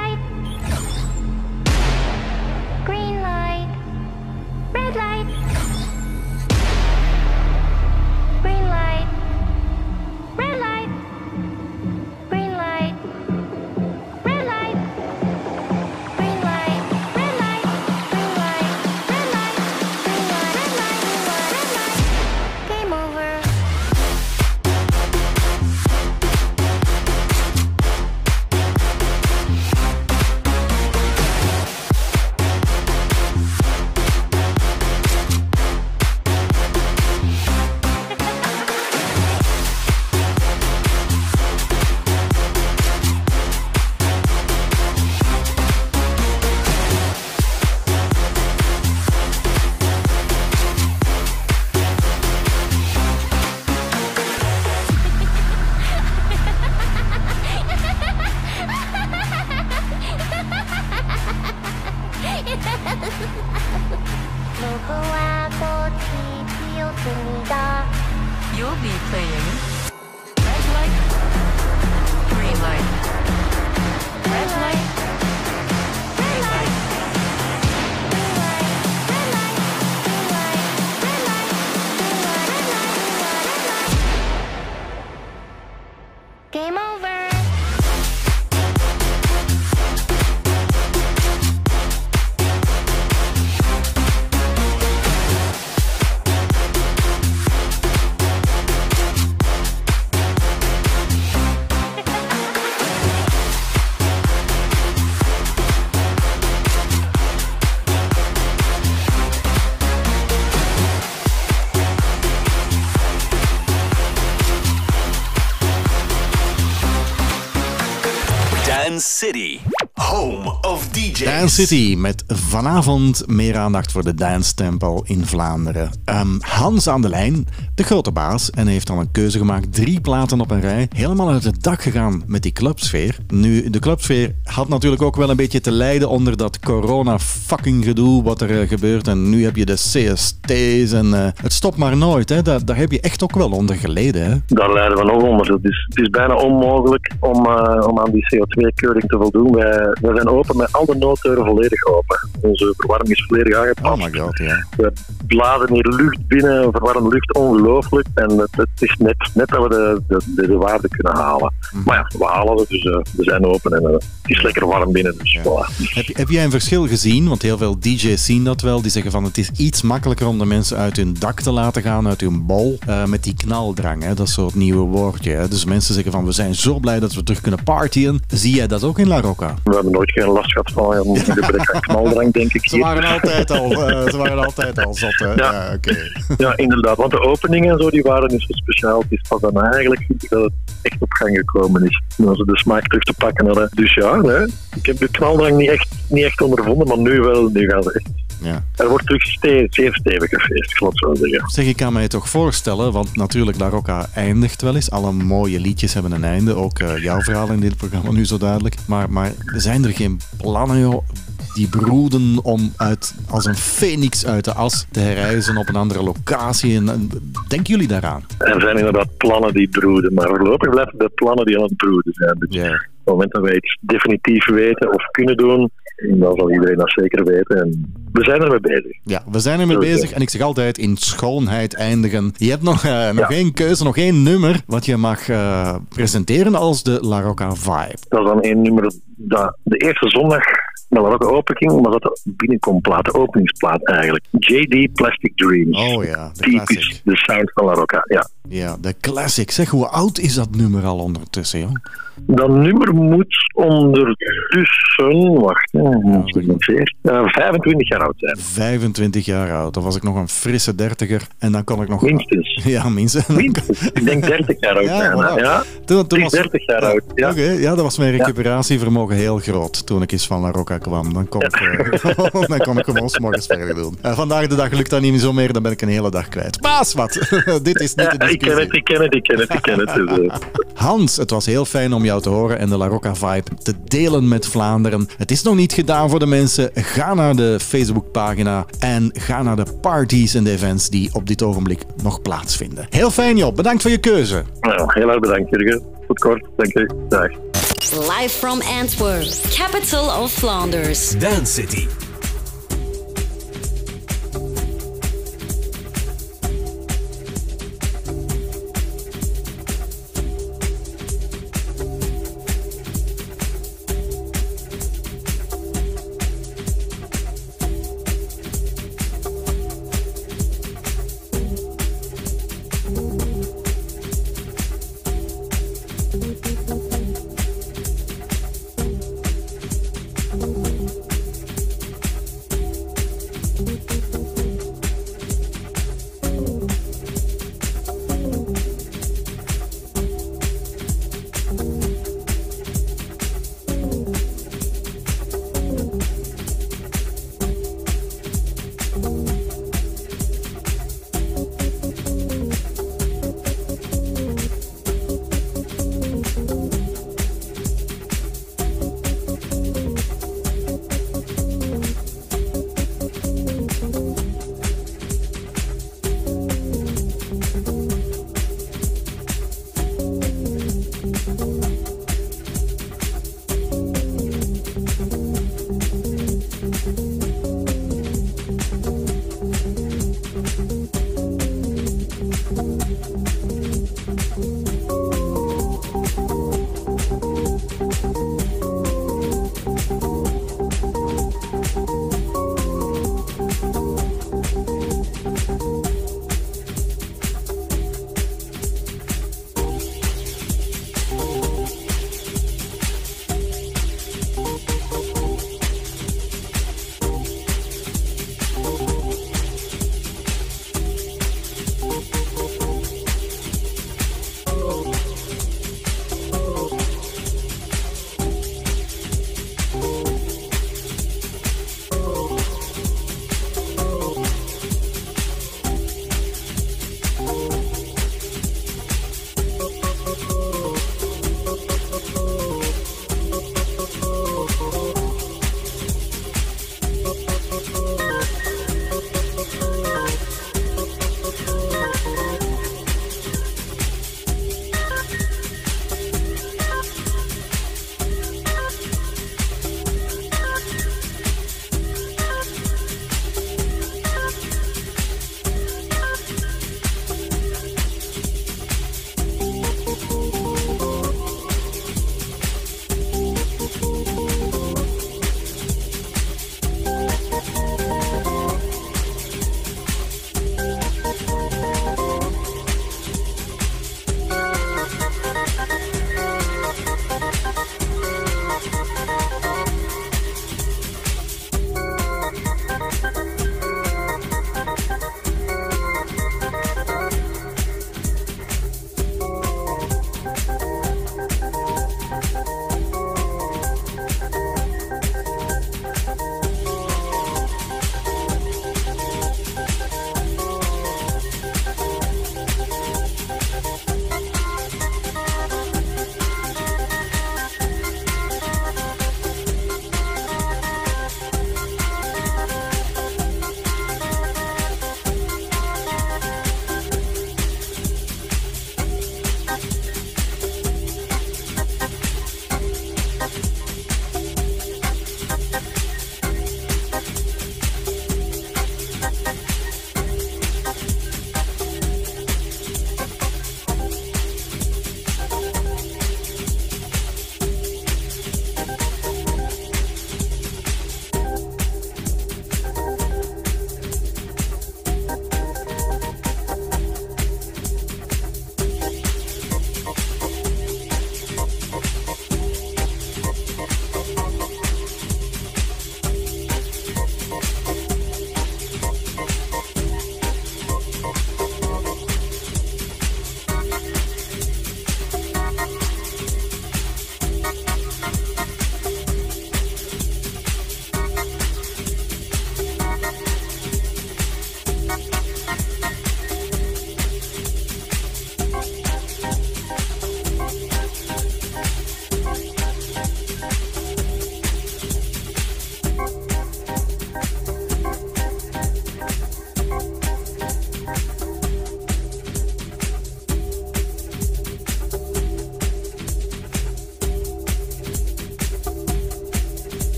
City, home of DJs. Dance City met vanavond meer aandacht voor de dance tempo in Vlaanderen. Ehm, Hans aan de lijn, de grote baas, en heeft al een keuze gemaakt. Drie platen op een rij, helemaal uit het dak gegaan met die clubsfeer. Nu, de clubsfeer had natuurlijk ook wel een beetje te lijden onder dat corona fucking gedoe wat er eh, gebeurt. En nu heb je de CST's en eh, het stopt maar nooit. Hè. Daar, daar heb je echt ook wel onder geleden. Hè. Daar lijden we nog onder. Het is, het is bijna onmogelijk om, eh, om aan die CO2-keuring te voldoen. Wij, wij zijn open met alle nooddeuren volledig open. Onze verwarming is volledig aangepast. Oh my god, ja. We blazen hier lucht binnen, verwarmde lucht, ongelooflijk. En het, het is net, net dat we de, de, de, de waarde kunnen halen. Mhm. Maar ja, we halen het, dus we zijn open en het is lekker warm binnen. Dus voilà. Heb, je- heb jij een verschil gezien? Want heel veel DJ's zien dat wel. Die zeggen van het is iets makkelijker om de mensen uit hun dak te laten gaan, uit hun bol. eh, met die knaldrang, hè? dat het nieuwe woordje. Hè? Dus mensen zeggen van we zijn zo blij dat we terug kunnen partyen. Zie jij dat ook in La Rocca? We, hebben nooit geen last gehad van een gebrek aan knaldrang, denk ik. Ze hier. waren altijd al, eh, ze waren altijd al zot. hè? Ja. Ja, oké. Ja, inderdaad. Want de openingen en zo, die waren niet zo speciaal. Het is pas dan eigenlijk dat het echt op gang gekomen is. Om ze de smaak terug te pakken hadden. Dus ja, ik heb de knaldrang niet echt, niet echt ondervonden, maar nu wel. Nu gaan ze echt... Ja. Er wordt terug ste- zeer stevig gefeest, ik het zo zeggen. Zeg, ik kan mij toch voorstellen, want natuurlijk La Rocca eindigt wel eens. Alle mooie liedjes hebben een einde. Ook eh, jouw verhaal in dit programma nu zo duidelijk. Maar, maar zijn er geen plannen, joh, die broeden om uit, als een phoenix uit de as te herreizen op een andere locatie? En, en denken jullie daaraan? Er zijn inderdaad plannen die broeden, maar voorlopig blijven de plannen die aan het broeden zijn. Ja. Op het moment dat wij iets definitief weten of kunnen doen, dan zal iedereen dat zeker weten. En we zijn ermee bezig. Ja, we zijn ermee bezig en ik zeg altijd in schoonheid eindigen. Je hebt nog, eh, nog Ja. één keuze, nog één nummer wat je mag eh, presenteren als de La Rocca Vibe. Dat is dan één nummer dat de eerste zondag met La Rocca open ging, maar dat de binnenkomplaat, de openingsplaat eigenlijk. JD Plastic Dreams. Oh ja, de Typisch classic. de sound van La Rocca, ja. Ja, de classic. Zeg, hoe oud is dat nummer al ondertussen, joh? Dat nummer moet ondertussen, wacht, hè, nog eens, eh, 25 jaar oud zijn. 25 jaar oud. Dan was ik nog een frisse dertiger en dan kon ik nog... Minstens. Ja, minstens. Minstens. Ik denk 30 jaar oud Ja, zijn. voilà. Ja, Toen, toen is 30 jaar oud, ja. Oké, ja, dat was mijn recuperatievermogen heel groot toen ik eens van La Rocca kwam. Dan kon, ik, eh, dan kon ik gewoon 's morgens verder doen. Eh, vandaag de dag lukt dat niet meer zo meer, dan ben ik een hele dag kwijt. Paas, wat? Dit is niet de Ja, ik ken discussie. het, ik ken het, ik ken het, ik ken het. Dus, Hans, het was heel fijn om jou te horen en de La Rocca Vibe te delen met Vlaanderen. Het is nog niet gedaan voor de mensen. Ga naar de Facebookpagina en ga naar de parties en de events die op dit ogenblik nog plaatsvinden. Heel fijn, Job. Bedankt voor je keuze. nou, heel erg bedankt, Jurgen. Tot kort, dank je. Dag. Live from Antwerp, capital of Flanders. Dance City.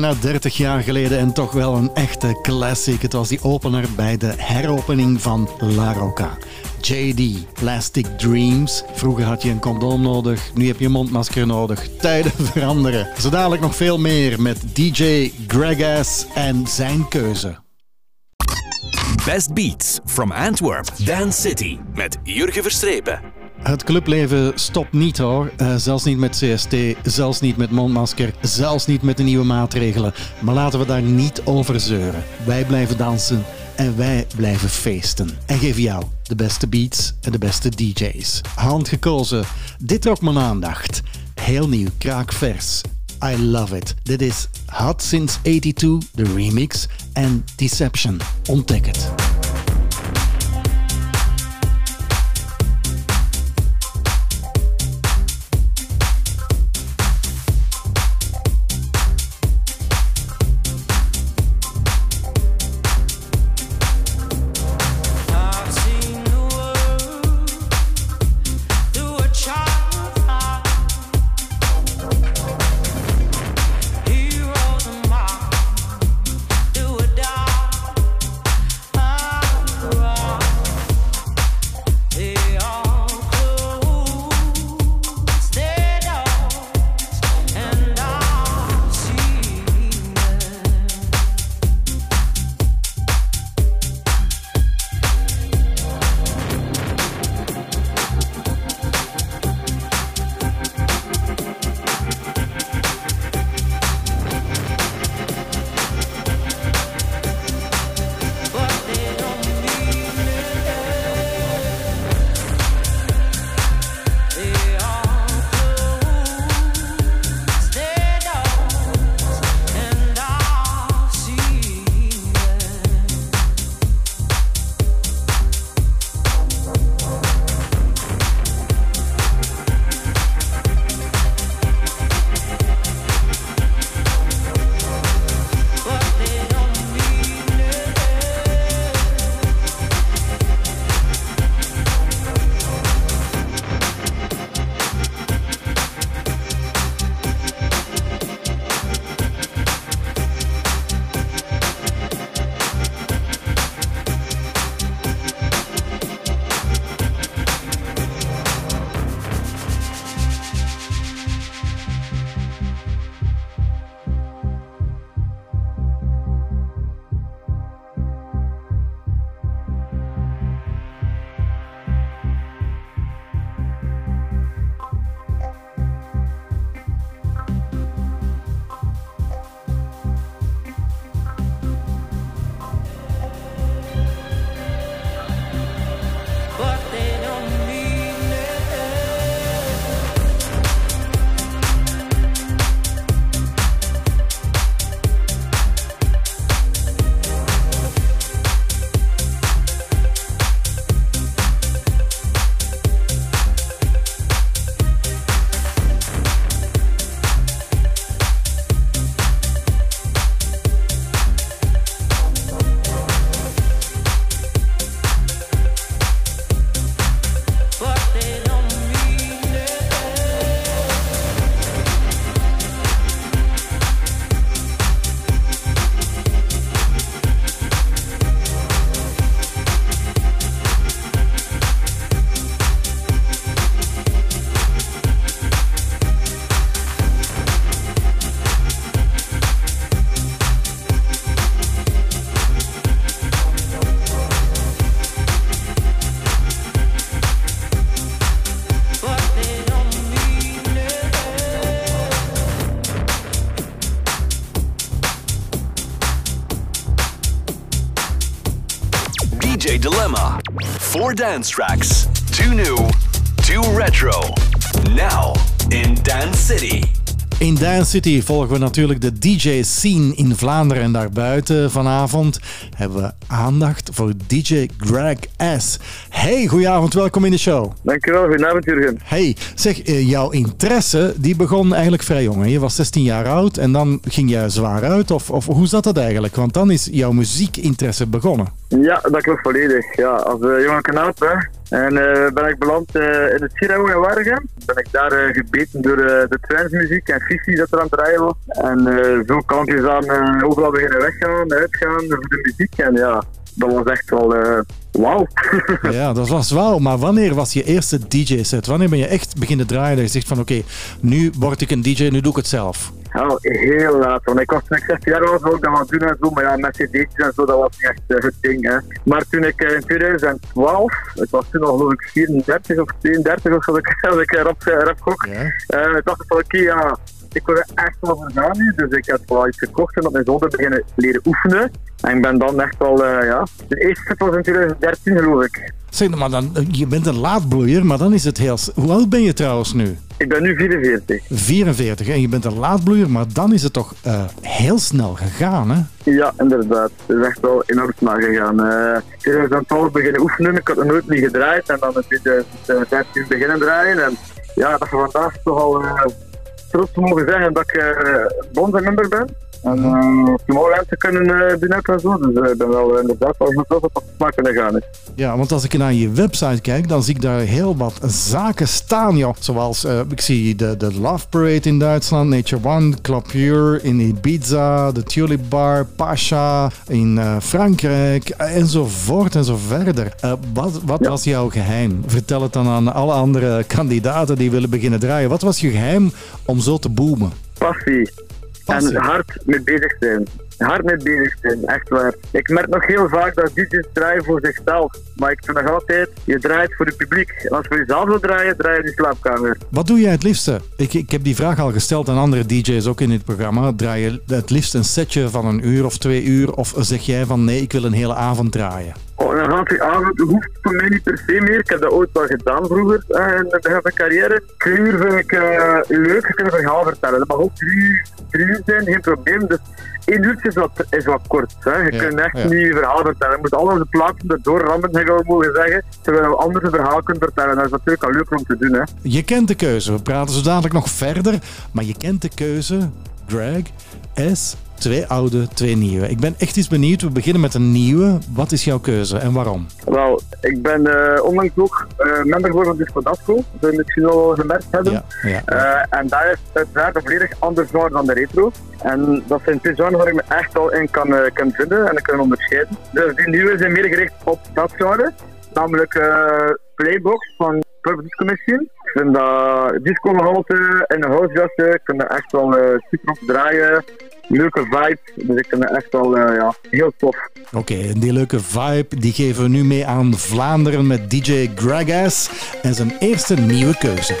Bijna 30 jaar geleden en toch wel een echte classic. Het was die opener bij de heropening van La Rocca. JD, Plastic Dreams. Vroeger had je een condoom nodig, nu heb je een mondmasker nodig. Tijden veranderen. Zo dadelijk nog veel meer met DJ Gregas en zijn keuze. Best Beats from Antwerp, Dance City met Jurgen Verstrepen. Het clubleven stopt niet hoor. Eh, zelfs niet met CST, zelfs niet met mondmasker, zelfs niet met de nieuwe maatregelen. Maar laten we daar niet over zeuren. Wij blijven dansen en wij blijven feesten. En geven jou de beste beats en de beste DJ's. Handgekozen. Dit trok mijn aandacht. Heel nieuw, kraakvers. I love it. Dit is Hot Since 82, de remix. En Deception. Ontdek het. Dance tracks. Two new, two retro. Now in Dance City. In Dance City volgen we natuurlijk de DJ-scene in Vlaanderen en daarbuiten. Vanavond hebben we aandacht voor DJ Greg S. Hey, goedenavond, welkom in de show. Dankjewel, goedenavond Jurgen. Hey, zeg, eh, jouw interesse die begon eigenlijk vrij jong. hè? Je was 16 jaar oud en dan ging je zwaar uit. Of, of hoe zat dat eigenlijk? Want dan is jouw muziekinteresse begonnen. Ja, dat klopt volledig. Ja, als uh, jonge kanaal, hè. En eh, ben ik beland eh, in het Sierra in Waregem. Ben ik daar eh, gebeten door eh, de transmuziek en Fifi dat er aan het draaien was. En eh, zo kan aan eh, overal beginnen weggaan, uitgaan voor de muziek. En ja, dat was echt wel eh, wauw. Ja, dat was wel. Maar wanneer was je eerste DJ-set? Wanneer ben je echt beginnen draaien en je zegt van oké, nu word ik een DJ, nu doe ik het zelf? Ja, heel laat. Want ik was toen ik 16 jaar was, ik dat gaan doen en zo. Maar ja, met cd's en zo, dat was niet echt eh, het ding. Hè. Maar toen ik eh, in 2012, ik was toen al geloof ik 34 of 32 of zo, ik, als ik rap, rap gok. dacht ik van oké, ja, ik wil er echt wel voor gaan nu. Dus ik heb wel iets gekocht en op mijn zolder beginnen leren oefenen. En ik ben dan echt wel, eh, ja, de eerste set was in 2013 geloof ik. Zeg, maar dan, je bent een laadbloeier, maar dan is het heel... Hoe oud ben je trouwens nu? Ik ben nu 44. 44 en je bent een laadbloeier, maar dan is het toch eh, heel snel gegaan, hè? Ja, inderdaad. Het is echt wel enorm snel gegaan. Eh 2012 beginnen oefenen, ik had nog nooit niet gedraaid. En dan in 2013 beginnen draaien. En ja, dat je vandaag toch al trots mogen zeggen dat ik uh, bondsmember ben. En uh, te kunnen ook en zo. Dus eh, ik ben wel eh, inderdaad wel trots op het maar kunnen gaan is. Ja, want als ik naar je website kijk, dan zie ik daar heel wat zaken staan, joh. Zoals, eh, ik zie de, de Love Parade in Duitsland, Nature One, Club Pure in Ibiza, de Tulip Bar, Pasha in eh, Frankrijk, enzovoort en zo verder. Wat wat was jouw geheim? Vertel het dan aan alle andere kandidaten die willen beginnen draaien. Wat was je geheim om zo te boomen? Passie. Passie. En hard mee bezig zijn. Hard mee bezig zijn, echt waar. Ik merk nog heel vaak dat DJ's draaien voor zichzelf. Maar ik vind nog altijd, je draait voor het publiek. En als je voor jezelf wil draaien, draai je in de slaapkamer. Wat doe jij het liefste? Ik, ik heb die vraag al gesteld aan andere DJ's ook in dit programma. Draai je het liefst een setje van een uur of twee uur? Of zeg jij van nee, ik wil een hele avond draaien? Oh, een hele avond hoeft voor mij niet per se meer. Ik heb dat ooit wel gedaan vroeger eh, in de begin van carrière. Uur vind ik eh, leuk, je kunt een verhaal vertellen. Dat mag ook drie, uur- drie uur zijn, geen probleem. Dus één uurtje is wat, is wat kort. Hè. Je Ja, kunt echt ja. niet je verhaal vertellen. Je moet al onze plaatsen erdoor rammen, zou ik wel mogen zeggen. Terwijl we anders een verhaal kunnen vertellen. Dat is natuurlijk al leuk om te doen. Hè. Je kent de keuze. We praten zo dadelijk nog verder. Maar je kent de keuze, Greg, S, twee oude, twee nieuwe. Ik ben echt eens benieuwd. We beginnen met een nieuwe. Wat is jouw keuze en waarom? Wel, ik ben eh, onlangs ook eh, member geworden van Disco Dasco. Dat we misschien al gemerkt hebben. Ja, ja. Eh, en daar is uiteraard een volledig ander genre dan de retro. En dat zijn twee genres waar ik me echt al in kan, kan vinden en kan onderscheiden. Dus die nieuwe zijn meer gericht op dat genre. Namelijk Playbox van Purple Disco Machine. Ik vind dat disco gehalte en de housejassen kunnen echt wel super op draaien. Leuke vibe, dus ik vind het echt wel eh, ja, heel tof. Oké, en die leuke vibe die geven we nu mee aan Vlaanderen met DJ Greg S. En zijn eerste nieuwe keuze.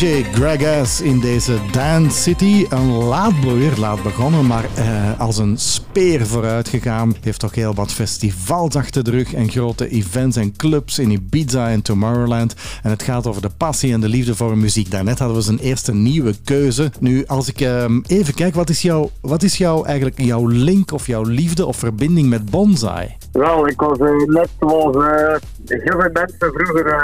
DJ Greg S in deze Dance City. Een laadbloeier, laat begonnen, maar eh, als een speer vooruit gegaan. Heeft toch heel wat festivals achter de rug en grote events en clubs in Ibiza en Tomorrowland. En het gaat over de passie en de liefde voor muziek. Daarnet hadden we zijn eerste nieuwe keuze. Nu, als ik ehm, even kijk, wat is, jouw, wat is jouw, eigenlijk jouw link of jouw liefde of verbinding met bonsai? Wel, ik was eh, net zoals eh, heel veel mensen vroeger eh,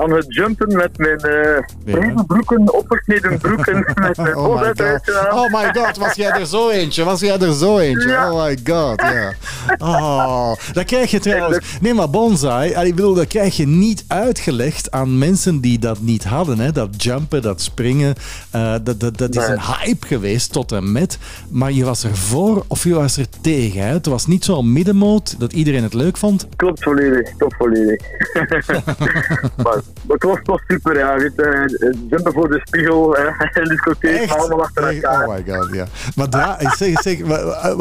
aan het jumpen met mijn eh broeken, opgesneden broeken, met mijn Oh my god. Oh my god, was jij er zo eentje? Was jij er zo eentje? Ja. Oh my god, ja. Oh, dat krijg je trouwens. Nee, maar bonsai, ik bedoel, dat krijg je niet uitgelegd aan mensen die dat niet hadden. Hè? Dat jumpen, dat springen, eh, dat, dat, dat is een hype geweest tot en met. Maar je was er voor of je was er tegen. Hè? Het was niet zo'n middenmoot dat iedereen het leuk vond. Klopt volledig, klopt volledig. maar het was toch super, ja. Weet, je, jumpen voor de spiegel, eh, de discotheek, maar allemaal achter elkaar. Oh my god, ja. Maar dra- zeg, zeg,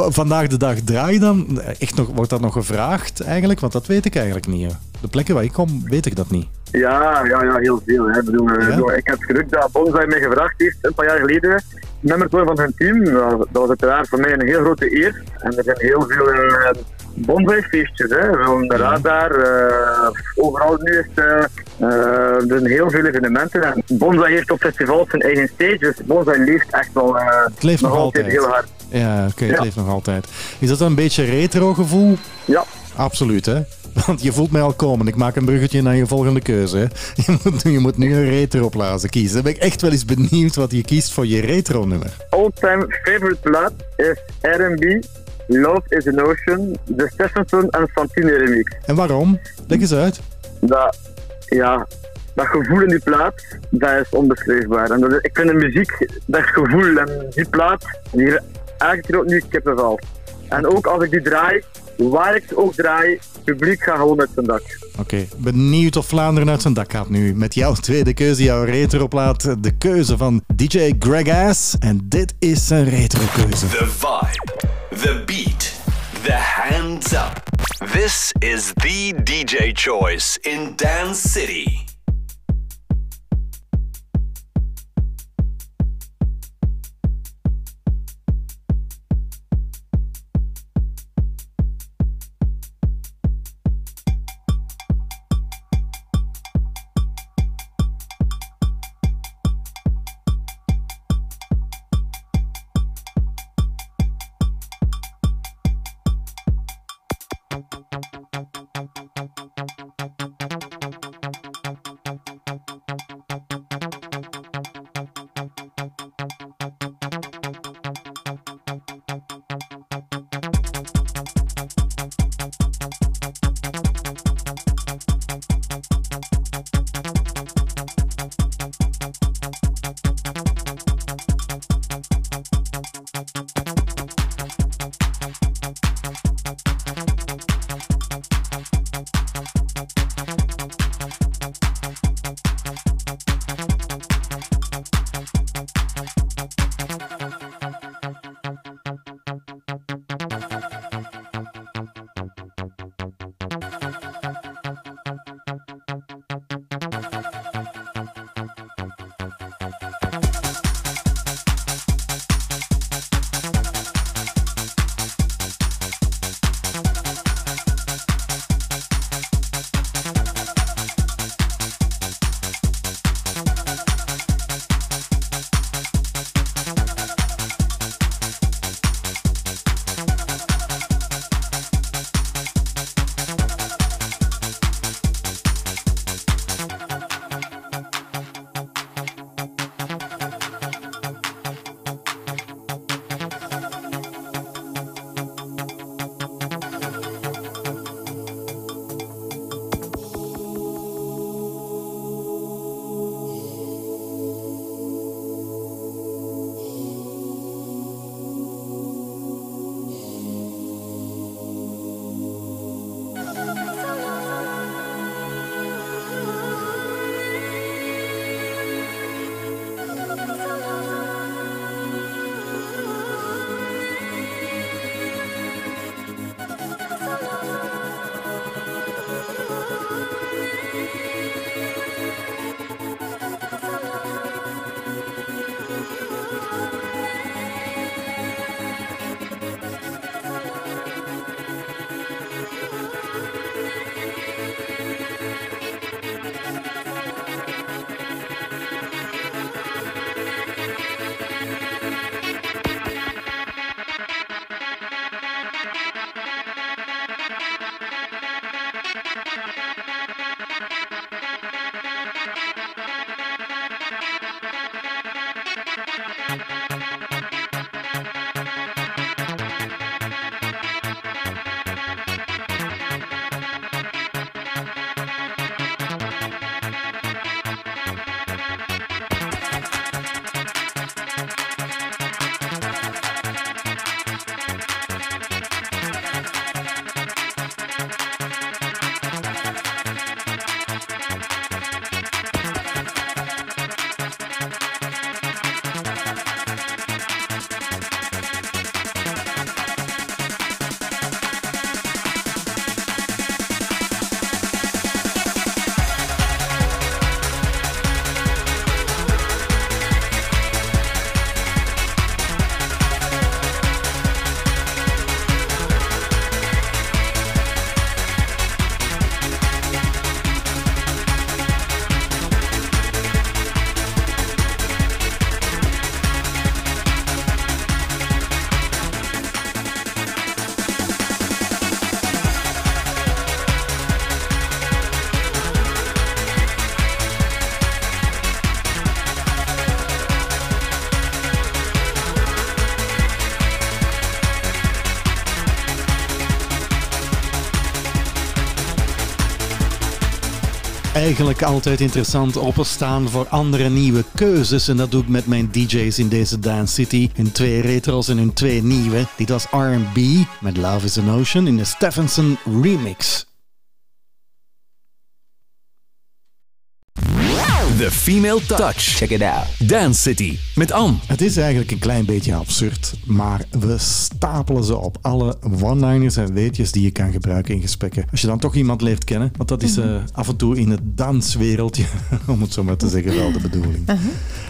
vandaag de dag draai je dan? Echt nog, wordt dat nog gevraagd eigenlijk? Want dat weet ik eigenlijk niet. De plekken waar ik kom, weet ik dat niet. Ja, ja, ja, heel veel. Hè. Ik, bedoel, eh, Ja? bedoel, ik heb geluk dat Bonsai mij gevraagd heeft een paar jaar geleden member te worden van hun team. Dat was uiteraard voor mij een heel grote eer. En er zijn heel veel eh Bonsai-feestjes. Hè. Van de radar, eh, overal nu is eh, eh, er zijn heel veel evenementen. En Bonsai heeft op festivals zijn eigen stage, dus Bonsai leeft echt wel Het leeft nog, altijd. heel hard. Ja, oké, het Ja. leeft nog altijd. Is dat een beetje retro gevoel? Ja. Absoluut, hè? Want je voelt mij al komen. Ik maak een bruggetje naar je volgende keuze. Hè? Je, moet, je moet nu een retro-plaatsen kiezen. Dan ben ik echt wel eens benieuwd wat je kiest voor je retro-nummer. all-time favorite plaat is R&B, Love is an Ocean, de Stephenson en Santini remix. En waarom? Leg eens uit. Dat, ja, dat gevoel in die plaat, dat is onbeschrijfbaar. En dat is- ik vind de muziek, dat gevoel en die plaat, die elke keer opnieuw kippenvel. En ook als ik die draai, waar ik ze ook draai, het publiek gaat gewoon uit zijn dak. Oké, benieuwd of Vlaanderen uit zijn dak gaat nu. Met jouw tweede keuze, jouw retroplaat. De keuze van DJ Greg Ass. En dit is zijn retro-keuze. The vibe, the beat, the hands up. This is the DJ choice in Dance City. Eigenlijk altijd interessant openstaan voor andere nieuwe keuzes. En dat doe ik met mijn DJ's in deze Dance City. Hun twee retro's en hun twee nieuwe. Dit was R&B met Love is an Ocean in de Stephenson remix. The Female Touch. Check it out. Dance City met Anne. Het is eigenlijk een klein beetje absurd, maar we stapelen ze op. Alle one-liners en weetjes die je kan gebruiken in gesprekken. Als je dan toch iemand leert kennen, want dat is eh, af en toe in het danswereldje, om het zo maar te zeggen, wel de bedoeling.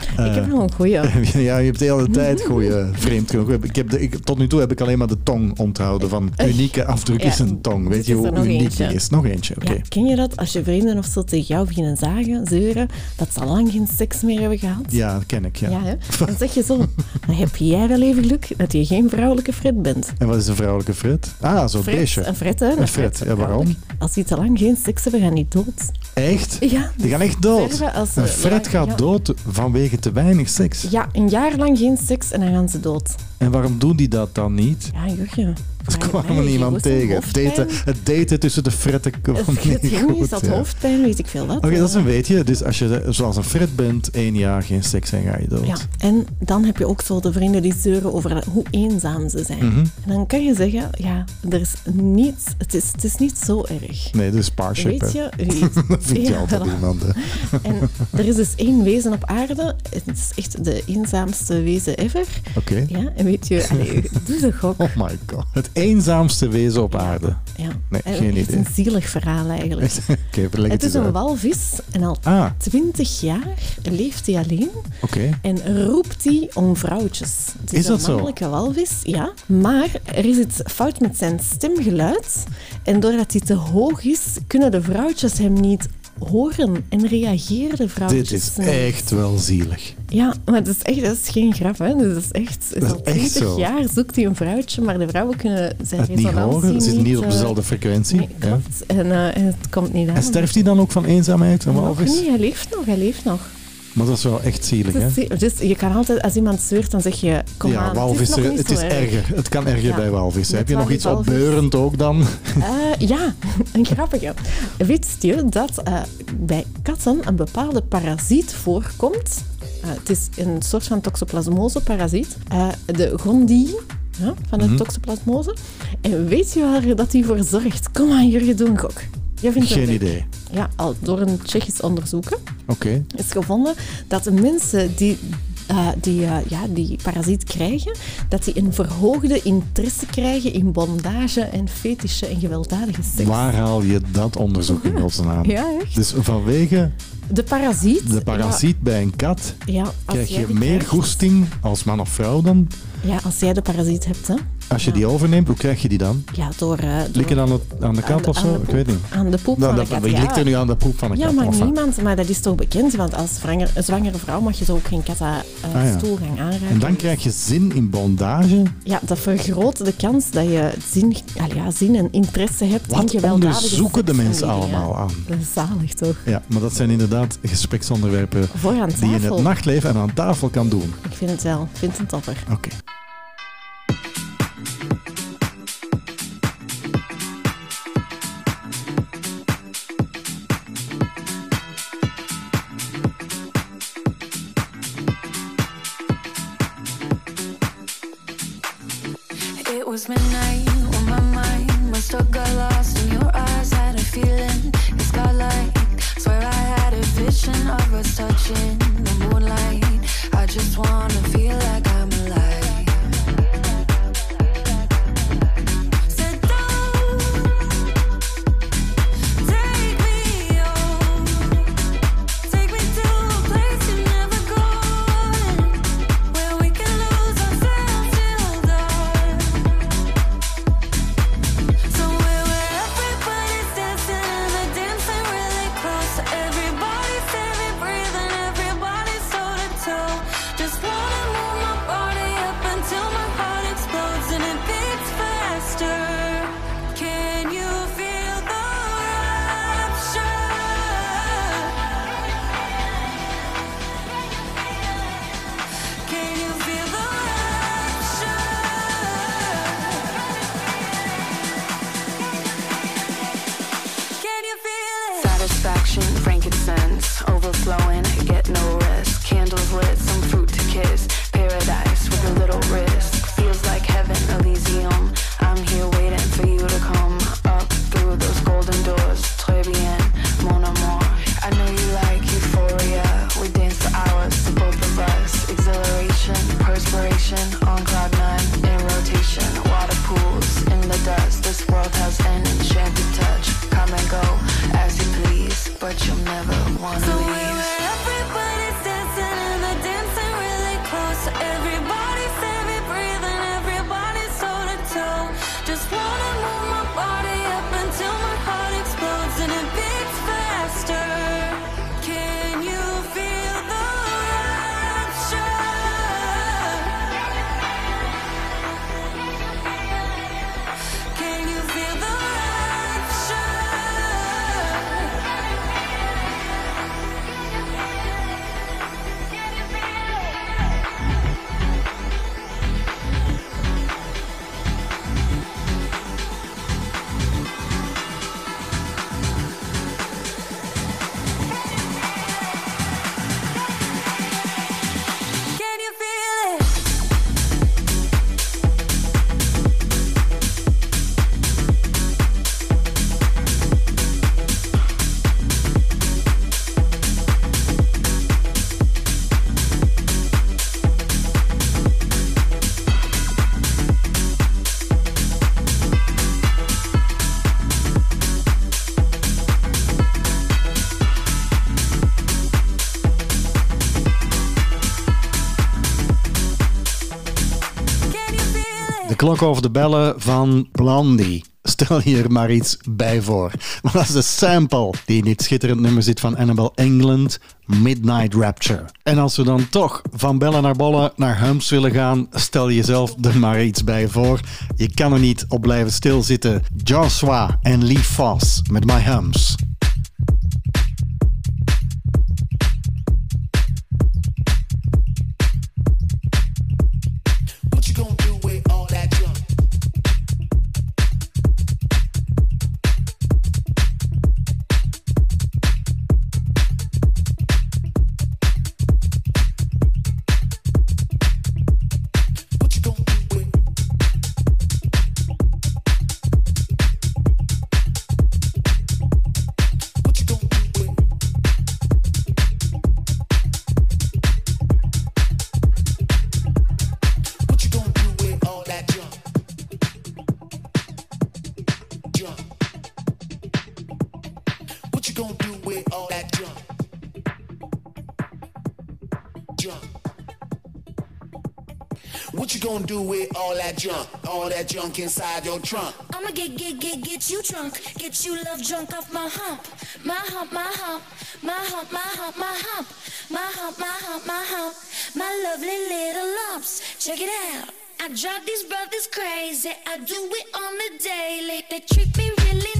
ik heb nog een goeie. ja, je hebt de hele tijd goede vreemd genoeg. Ik heb de, ik, tot nu toe heb ik alleen maar de tong onthouden van unieke afdruk is een tong. Weet je hoe uniek eentje. die is? Nog eentje, oké. Ja, ken je dat als je vrienden of zo tegen jou beginnen zagen, zeuren, dat ze al lang geen seks meer hebben gehad? Ja, dat ken ik, ja. Ja, hè? Dan zeg je zo, heb jij wel even geluk dat je geen vrouwelijke Fred bent. En wat is een vrouwelijke Fred? Ah, zo'n beestje. een Fred, hè? Een Fred, ja, waarom? Als die te lang geen seks hebben, gaan die dood. Echt? Ja. Die gaan echt dood. als Een Fred lang- gaat ja. dood vanwege te weinig seks. Ja, een jaar lang geen seks en dan gaan ze dood. En waarom doen die dat dan niet? Ja, Jurgen. Er kwam er niemand tegen. Het daten, het daten tussen de fretten kwam Het niet goed. is dat ja. hoofdpijn, weet ik veel wat. Oké, dat is een weetje. Dus als je zoals een fret bent, één jaar geen seks en ga je dood. Ja, en dan heb je ook zo de vrienden die zeuren over hoe eenzaam ze zijn. Mhm. En dan kan je zeggen, ja, er is niets, het is, het is niet zo erg. Nee, dat is Parship. Weet je? wie- dat vind je Ja, altijd voilà. iemand. hè. En er is dus één wezen op aarde. Het is echt de eenzaamste wezen ever. Oké. Ja, en weet je, allee, doe de gok. Oh my god. Het eenzaamste wezen op aarde. Ja. Nee, En geen idee. een zielig verhaal eigenlijk. Het het is een uit. walvis en al Ah, twintig jaar leeft hij alleen en roept hij om vrouwtjes. Het Is dat een zo? mannelijke walvis, ja. Maar er is iets fout met zijn stemgeluid. En doordat hij te hoog is, kunnen de vrouwtjes hem niet horen en reageren de vrouwtjes Dit is echt wel zielig. Ja, maar dat is echt dat is geen grap. Hè. Dat is echt, Dat is al echt 20 zo. jaar zoekt hij een vrouwtje, maar de vrouwen kunnen zijn Het niet horen, ze zitten niet op eh, dezelfde frequentie. Nee, ja. En, eh, en het komt niet aan. En sterft hij dan ook van eenzaamheid? Een Nog niet, hij leeft nog, hij leeft nog. Maar dat is wel echt zielig, hè? Dus je kan altijd, als iemand zeurt, dan zeg je, kom ja, aan, walvis, het is het is erg. erger. Het kan erger Ja. bij walvis. Met Heb je nog iets walvis. opbeurend ook dan? Eh, ja, een grappige. Wist je dat eh, bij katten een bepaalde parasiet voorkomt? Eh, het is een soort van toxoplasmose-parasiet. De gondii ja, van de Mhm. toxoplasmose. En weet je waar dat die voor zorgt? Kom aan, Jurgen, doe een gok. Geen idee. Ja, al door een Tsjechisch onderzoeken Oké. is gevonden dat de mensen die eh, die, eh, ja, die parasiet krijgen, dat die een verhoogde interesse krijgen in bondage en fetische en gewelddadige seks. Waar haal je dat onderzoek in godsnaam? Ja, echt. Dus vanwege De parasiet. de parasiet bij een kat Ja, ja, als krijg je meer krijgt- goesting als man of vrouw dan? Ja, als jij de parasiet hebt, hè. Als je die overneemt, hoe krijg je die dan? Ja, door... eh, door Likken aan, het, aan de kat aan de- of zo? de Ik weet niet. Aan de poep Nou, van de kat, ja. likt er nu aan de poep van een Ja, kat? maar niemand, maar dat is toch bekend, want als zwanger, zwangere vrouw mag je zo ook geen kat aan Ah, ja. stoel gaan aanraken. En dan krijg je zin in bondage. Ja, dat vergroot de kans dat je zin, ja, zin en interesse hebt in Wat gewelddadige onderzoeken de mensen allemaal aan? Dat is zalig, toch? Ja, maar dat zijn inderdaad gespreksonderwerpen Voor aan die je in het nachtleven en aan tafel kan doen. Ik vind het wel. Ik vind het een topper. Oké. It was midnight when my mind must have got us the moonlight. I just wanna feel as klok over de bellen van Blondie. Stel hier maar iets bij voor. Maar dat is de sample die in dit schitterend nummer zit van Annabelle England, Midnight Rapture. En als we dan toch van bellen naar bollen naar humps willen gaan, stel jezelf er maar iets bij voor. Je kan er niet op blijven stilzitten. Joshua en Lee Foss met My Humps. that junk inside your trunk. I'ma get, get, get, get you drunk. Get you love drunk off my hump. My hump, my hump. My hump, my hump, my hump. My hump, my hump, my hump. My lovely little lumps. Check it out. I drive these brothers crazy. I do it on the daily. They treat me really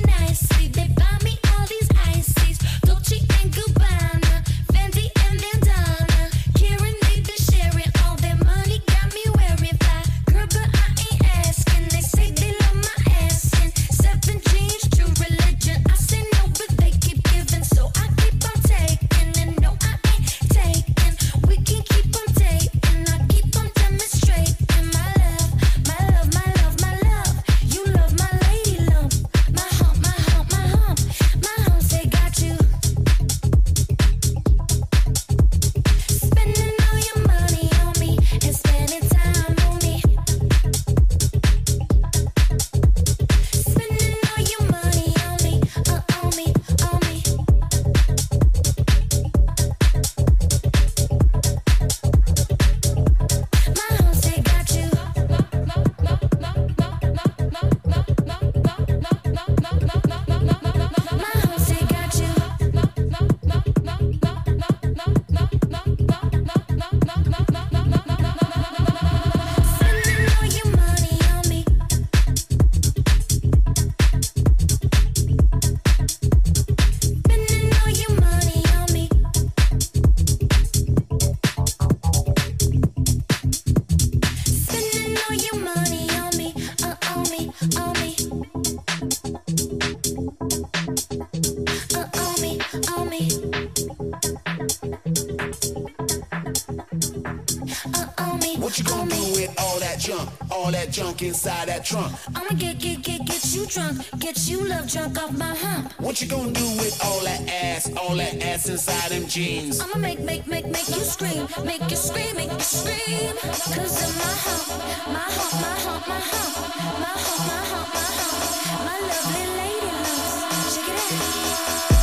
junk inside that trunk? I'ma get, get, get, get you drunk, get you love drunk off my hump. What you gonna do with all that ass, all that ass inside them jeans? I'ma make, make, make, make you scream, make you scream, make you scream. Cause of my hump, my hump, my hump, my hump, my hump, my hump, my hump. My lovely lady loves. Check it out.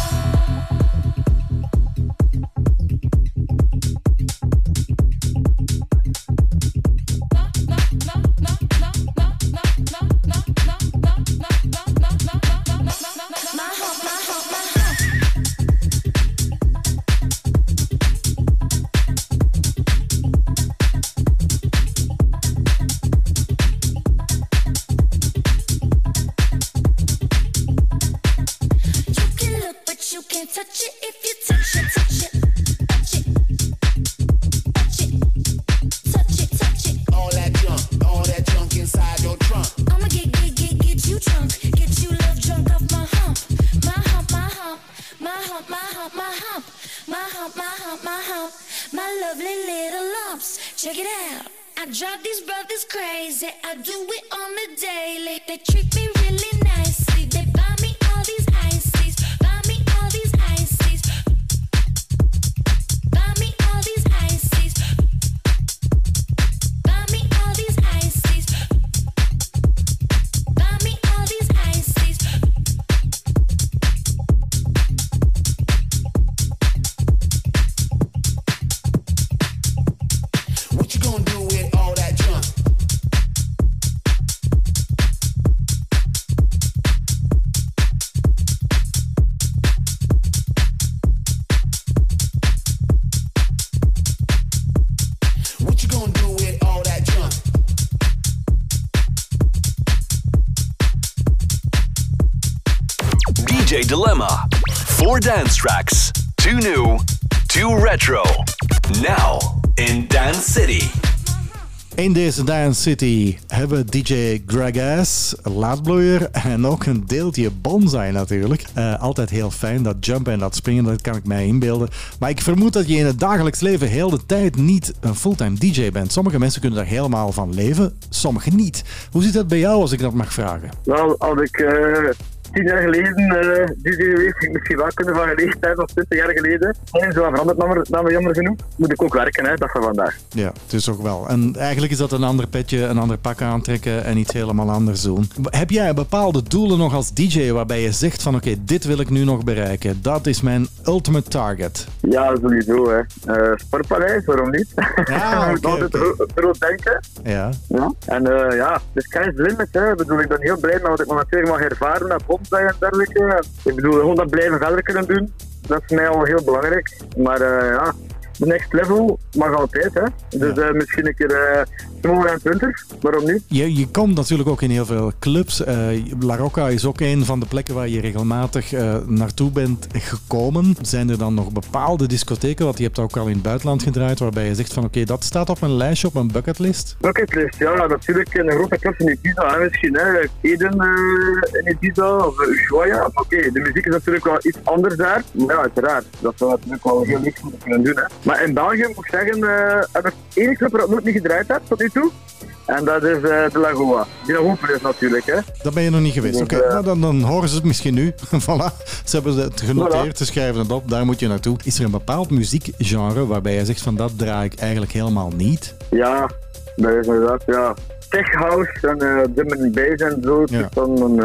In Dance City hebben DJ Gregas, laadbloeier en ook een deeltje bonsai natuurlijk. Eh, altijd heel fijn, dat jumpen en dat springen, dat kan ik mij inbeelden. Maar ik vermoed dat je in het dagelijks leven heel de tijd niet een fulltime DJ bent. Sommige mensen kunnen daar helemaal van leven, sommigen niet. Hoe zit dat bij jou als ik dat mag vragen? Wel, als ik eh, tien jaar geleden eh DJ geweest, ik misschien wel kunnen van geleefd zijn of twintig jaar geleden. En zo veranderd naar me jammer genoeg. Moet ik ook werken, hè, dat van vandaag. Ja, het is ook wel. En eigenlijk is dat een ander petje, een ander pak aantrekken en iets helemaal anders doen. Heb jij bepaalde doelen nog als DJ waarbij je zegt van oké, dit wil ik nu nog bereiken. Dat is mijn ultimate target. Ja, sowieso. Hè. Eh Sportpaleis, waarom niet? Ja, Je moet oké, altijd groot denken. Ja. Ja. En eh, ja, de sky is limit. Hè. Ik bedoel, ik ben heel blij met wat ik momenteel mag ervaren met en dergelijke. Ik bedoel, gewoon dat blijven verder kunnen doen. Dat is mij al heel belangrijk. Maar eh, ja, de next level mag altijd. Hè. Dus eh, misschien een keer eh smaller en twintig. Waarom niet? Je, je komt natuurlijk ook in heel veel clubs. Eh, La Rocca is ook een van de plekken waar je regelmatig eh, naartoe bent gekomen. Zijn er dan nog bepaalde discotheken, want je hebt ook al in het buitenland gedraaid, waarbij je zegt van oké, dat staat op mijn lijstje, op mijn bucketlist? Bucketlist, ja, natuurlijk een grote club in Ibiza, hè, misschien. Hè. Eden eh, in Ibiza of Ushuaia. Oké, de muziek is natuurlijk wel iets anders daar. Maar ja, uiteraard. Dat zou natuurlijk wel heel leuk moeten kunnen doen. Hè. Maar in België moet ik zeggen, eh heb ik één club ik nooit niet gedraaid heb tot nu toe. En dat is eh, de Lagoa. Die open is natuurlijk. Hè. Daar ben je nog niet geweest. Oké, Dus, eh, nou, dan, dan horen ze het misschien nu. voilà. Ze hebben het genoteerd, ze schrijven het op, daar moet je naartoe. Is er een bepaald muziekgenre waarbij je zegt van dat draai ik eigenlijk helemaal niet? Ja, dat is inderdaad, ja. Tech house en eh drum and bass en zo, dus dan,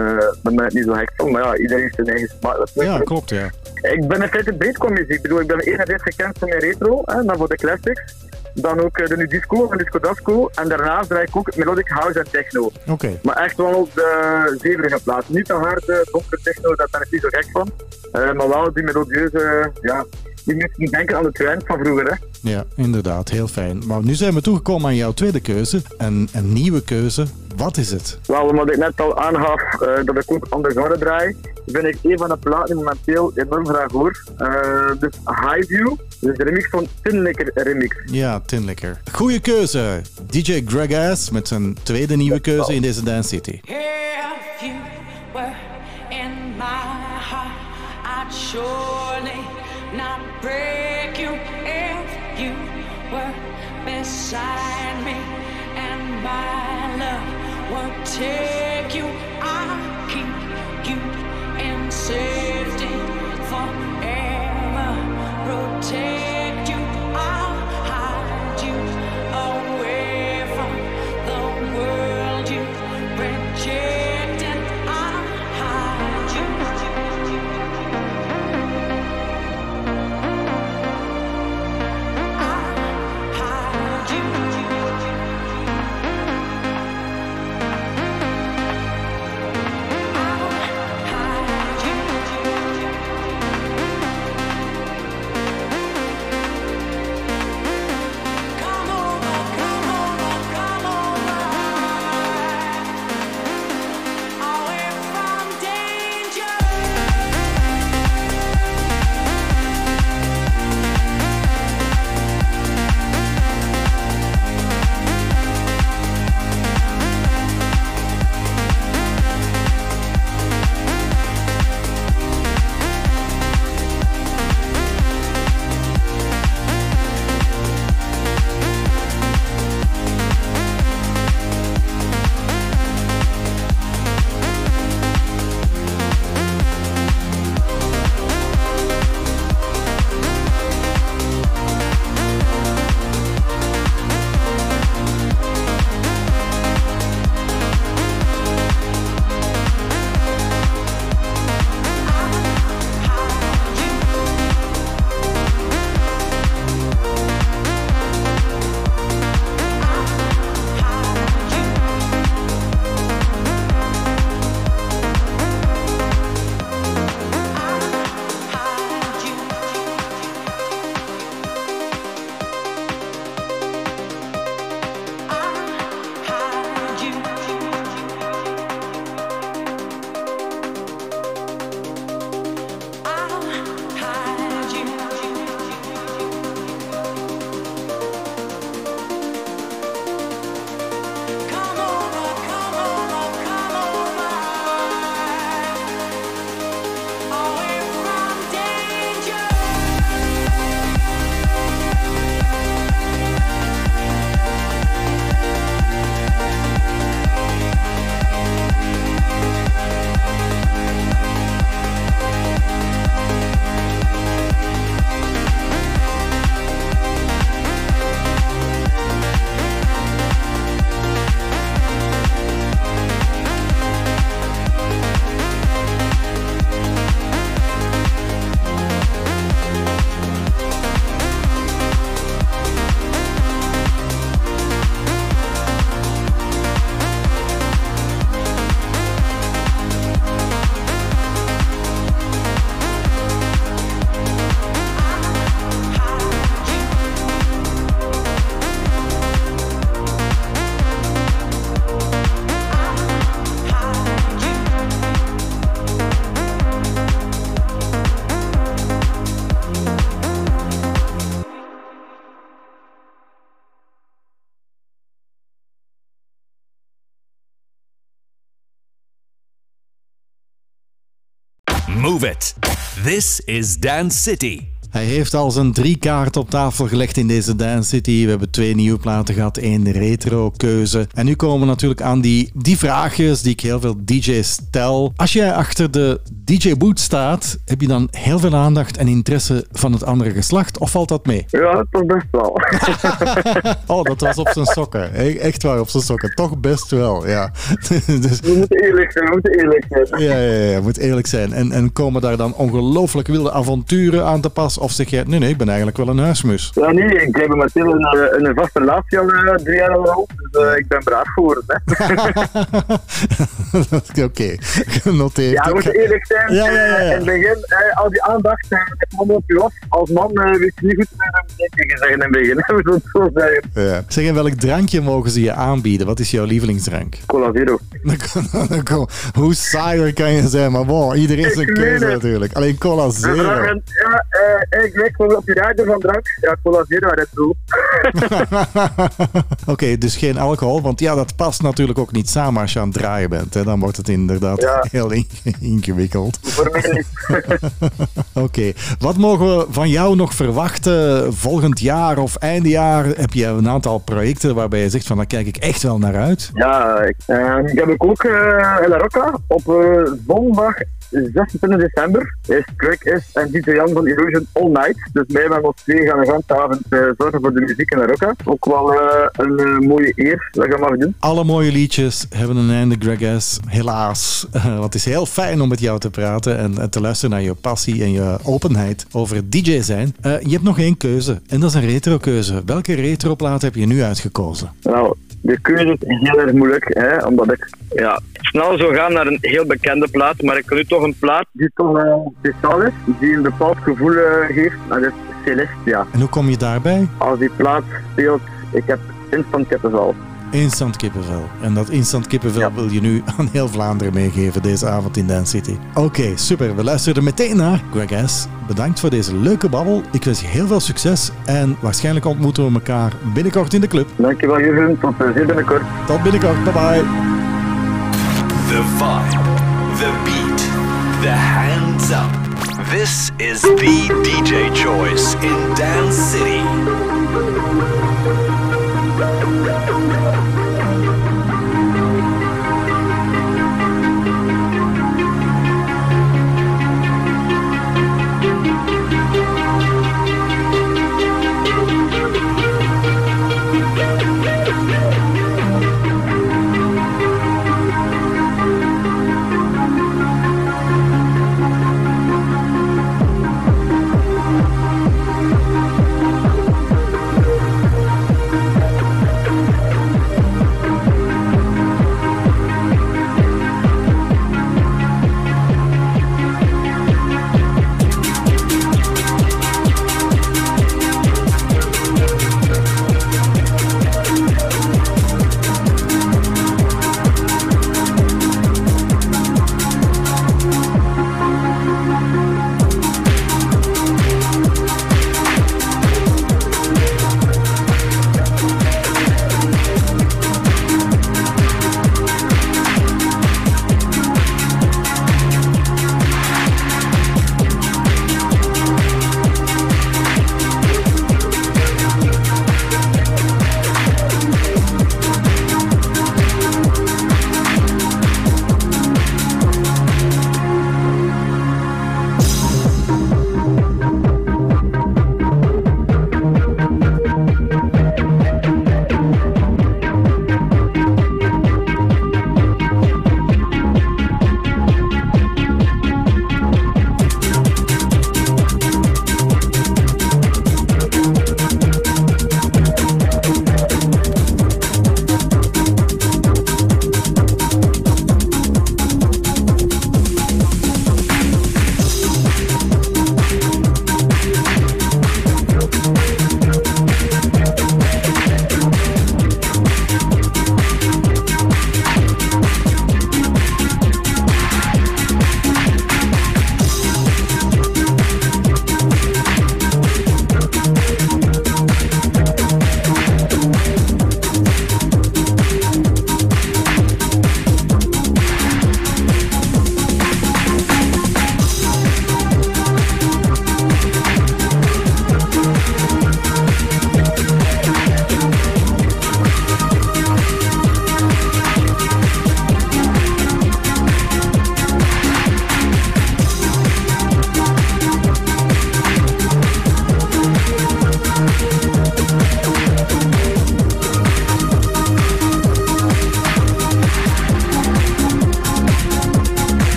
ben ik niet zo gek van. Maar ja, iedereen heeft zijn eigen smaak. Ja, klopt, ja. Ik ben in feite breed qua muziek. Ik bedoel, ik ben enerzijds gekend voor mijn retro, hè, dan voor de classics. Dan ook eh, de nu disco en disco dasco. En daarnaast draai ik ook melodic house en techno. Oké. Maar echt wel op de zeverige plaats. Niet de harde, donkere techno, daar ben ik niet zo gek van. Eh, maar wel die melodieuze, ja, die mensen denken aan de trend van vroeger. Hè. Ja, inderdaad, heel fijn. Maar nu zijn we toegekomen aan jouw tweede keuze. Een, een nieuwe keuze. Wat is het? Wel, omdat ik net al aangaf eh, dat ik ook andere genre draai, vind ik een van de platen momenteel enorm graag hoor. Eh, dus High View, dus de remix van Tinlicker remix. Ja, Tinlicker. Goeie keuze. DJ Gregas met zijn tweede nieuwe keuze in deze Dance City. If you were in my heart, I'd surely not break you. If you were beside me and my love will take you. I'll keep you in safety forever. Protect This is Dance City. Hij heeft al zijn drie kaarten op tafel gelegd in deze Dance City. We hebben twee nieuwe platen gehad, één retro-keuze. En nu komen we natuurlijk aan die, die vraagjes die ik heel veel DJ's stel. Als jij achter de DJ-boot staat, heb je dan heel veel aandacht en interesse van het andere geslacht? Of valt dat mee? Ja, toch best wel. Oh, dat was op zijn sokken. E- Echt waar, op zijn sokken. Toch best wel, ja. Dus, We moeten eerlijk zijn, we moeten eerlijk zijn. ja, ja, ja, moet eerlijk zijn. En, en komen daar dan ongelooflijk wilde avonturen aan te pas? Of zeg jij, nee, nee, ik ben eigenlijk wel een huismus? Ja, nee, ik heb momenteel een, eh, een vaste relatie al eh, drie jaar al. Dus eh, ik ben braaf geworden. Hè. Oké, genoteerd. Ja, we moeten eerlijk zijn. Ja, ja, ja, ja. Eh, In het begin, eh, al die aandacht, eh, het man op je af. Als man eh, weet je niet goed wat je moet tegen zeggen in het begin. hè. We zullen het zo zeggen. Ja. Zeg, en welk drankje mogen ze je aanbieden? Wat is jouw lievelingsdrank? Cola Zero. Hoe saaier kan je zijn, maar bon, iedereen zijn Ik keuze natuurlijk. Alleen cola zero. vragen, ja, eh, ik weet gewoon op je radio van drank. Ja, Cola Zero, Red Bull. Oké, dus geen alcohol, want ja, dat past natuurlijk ook niet samen als je aan het draaien bent. Hè. Dan wordt het inderdaad Ja. heel in- ingewikkeld. Voor mij niet. Oké, wat mogen we van jou nog verwachten volgend jaar of eindejaar? Heb je een aantal projecten waarbij je zegt van daar kijk ik echt wel naar uit? Ja, ik, eh, ik heb ook eh in La Rocca op eh, zondag 26 december is Craig is en DJ Jan van Illusion All Night. Dus wij met ons twee gaan een avond eh zorgen voor de muziek in La Rocca. Ook wel eh, een eh, mooie eer dat je mag doen. Alle mooie liedjes hebben een einde, Greg S. Helaas. Want het is heel fijn om met jou te praten en, en te luisteren naar je passie en je openheid over DJ zijn. Je hebt nog één keuze en dat is een retro-keuze. Welke retroplaat heb je nu uitgekozen? Nou, de keuze is heel erg moeilijk, hè, omdat ik ja, snel zou gaan naar een heel bekende plaat, maar ik wil nu toch een plaat die toch wel speciaal is, die een bepaald gevoel eh, geeft, en dat is Celestia. En hoe kom je daarbij? Als die plaat speelt, ik heb instant kippenvel. Instant kippenvel. En dat instant kippenvel wil je nu aan heel Vlaanderen meegeven deze avond in Dance City. Oké, super. We luisteren er meteen naar. Greg S., bedankt voor deze leuke babbel. Ik wens je heel veel succes en waarschijnlijk ontmoeten we elkaar binnenkort in de club. Dankjewel Jurgen, tot uh, binnenkort. Tot binnenkort, bye bye. The vibe, the beat, the hands up. This is the DJ choice in Dance City. Thank you.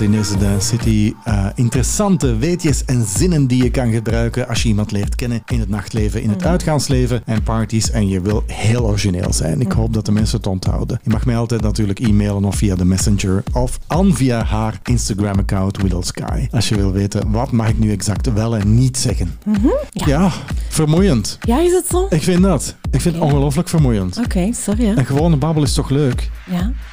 In deze Dance City. Eh, interessante weetjes en zinnen die je kan gebruiken als je iemand leert kennen in het nachtleven, in het uitgaansleven en parties. En je wil heel origineel zijn. Ik hoop dat de mensen het onthouden. Je mag mij altijd natuurlijk e-mailen of via de Messenger of aan via haar Instagram-account Willow Sky. Als je wil weten wat mag ik nu exact wel en niet zeggen. Ja, vermoeiend. Ja, is het zo? Ik vind dat. Ik vind het ongelooflijk vermoeiend. Oké, sorry. hè. En gewone babbel is toch leuk?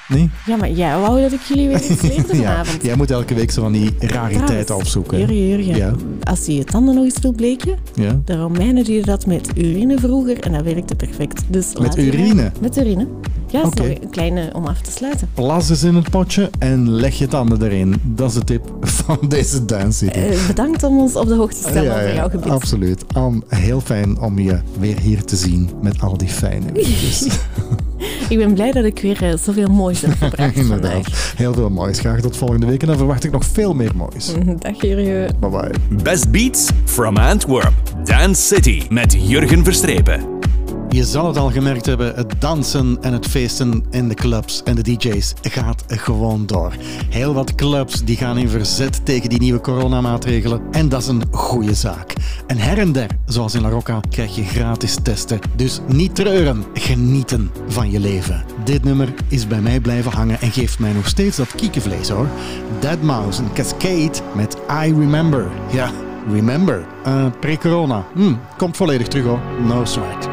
Ja. Nee? ja, maar jij wou dat ik jullie weer iets leerde Ja, vanavond. jij moet elke week zo van die rariteiten opzoeken. Jurgen, Ja. als je je tanden nog eens wil bleken, Ja. de Romeinen deden dat met urine vroeger en dat werkte perfect. Dus Met urine? Met urine. Ja, dat een kleine om af te sluiten. Plas eens in het potje en leg je tanden erin. Dat is de tip van deze Dance. Eh, bedankt om ons op de hoogte te stellen over jouw gebied. absoluut. Heel fijn om je weer hier te zien met al die fijne weetjes. Ik ben blij dat ik weer eh, zoveel moois heb gebracht vandaag. Heel veel moois. Graag tot volgende week. En dan verwacht ik nog veel meer moois. Dag Jurgen. Bye bye. Best Beats from Antwerp. Dance City met Jurgen Verstrepen. Je zal het al gemerkt hebben, het dansen en het feesten in de clubs en de DJ's gaat gewoon door. Heel wat clubs die gaan in verzet tegen die nieuwe coronamaatregelen en dat is een goede zaak. En her en der, zoals in La Rocca, krijg je gratis testen. Dus niet treuren, genieten van je leven. Dit nummer is bij mij blijven hangen en geeft mij nog steeds dat kiekenvlees hoor. Dead Mouse en Cascade met I Remember. Ja, remember. Eh, Pre-corona. Hm, komt volledig terug hoor. No sweat.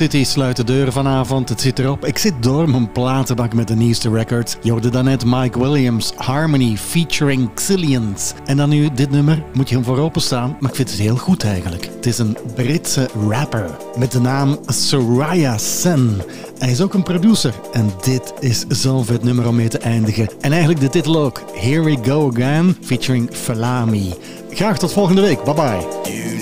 City sluit de deuren vanavond. Het zit erop. Ik zit door mijn platenbak met de nieuwste records. Je hoorde daarnet Mike Williams, Harmony featuring Xillions. En dan nu dit nummer. Moet je hem voor openstaan, maar ik vind het heel goed eigenlijk. Het is een Britse rapper met de naam Soraya Sen. Hij is ook een producer en dit is zo'n vet nummer om mee te eindigen. En eigenlijk de titel ook. Here We Go Again featuring Falami. Graag tot volgende week. Bye bye.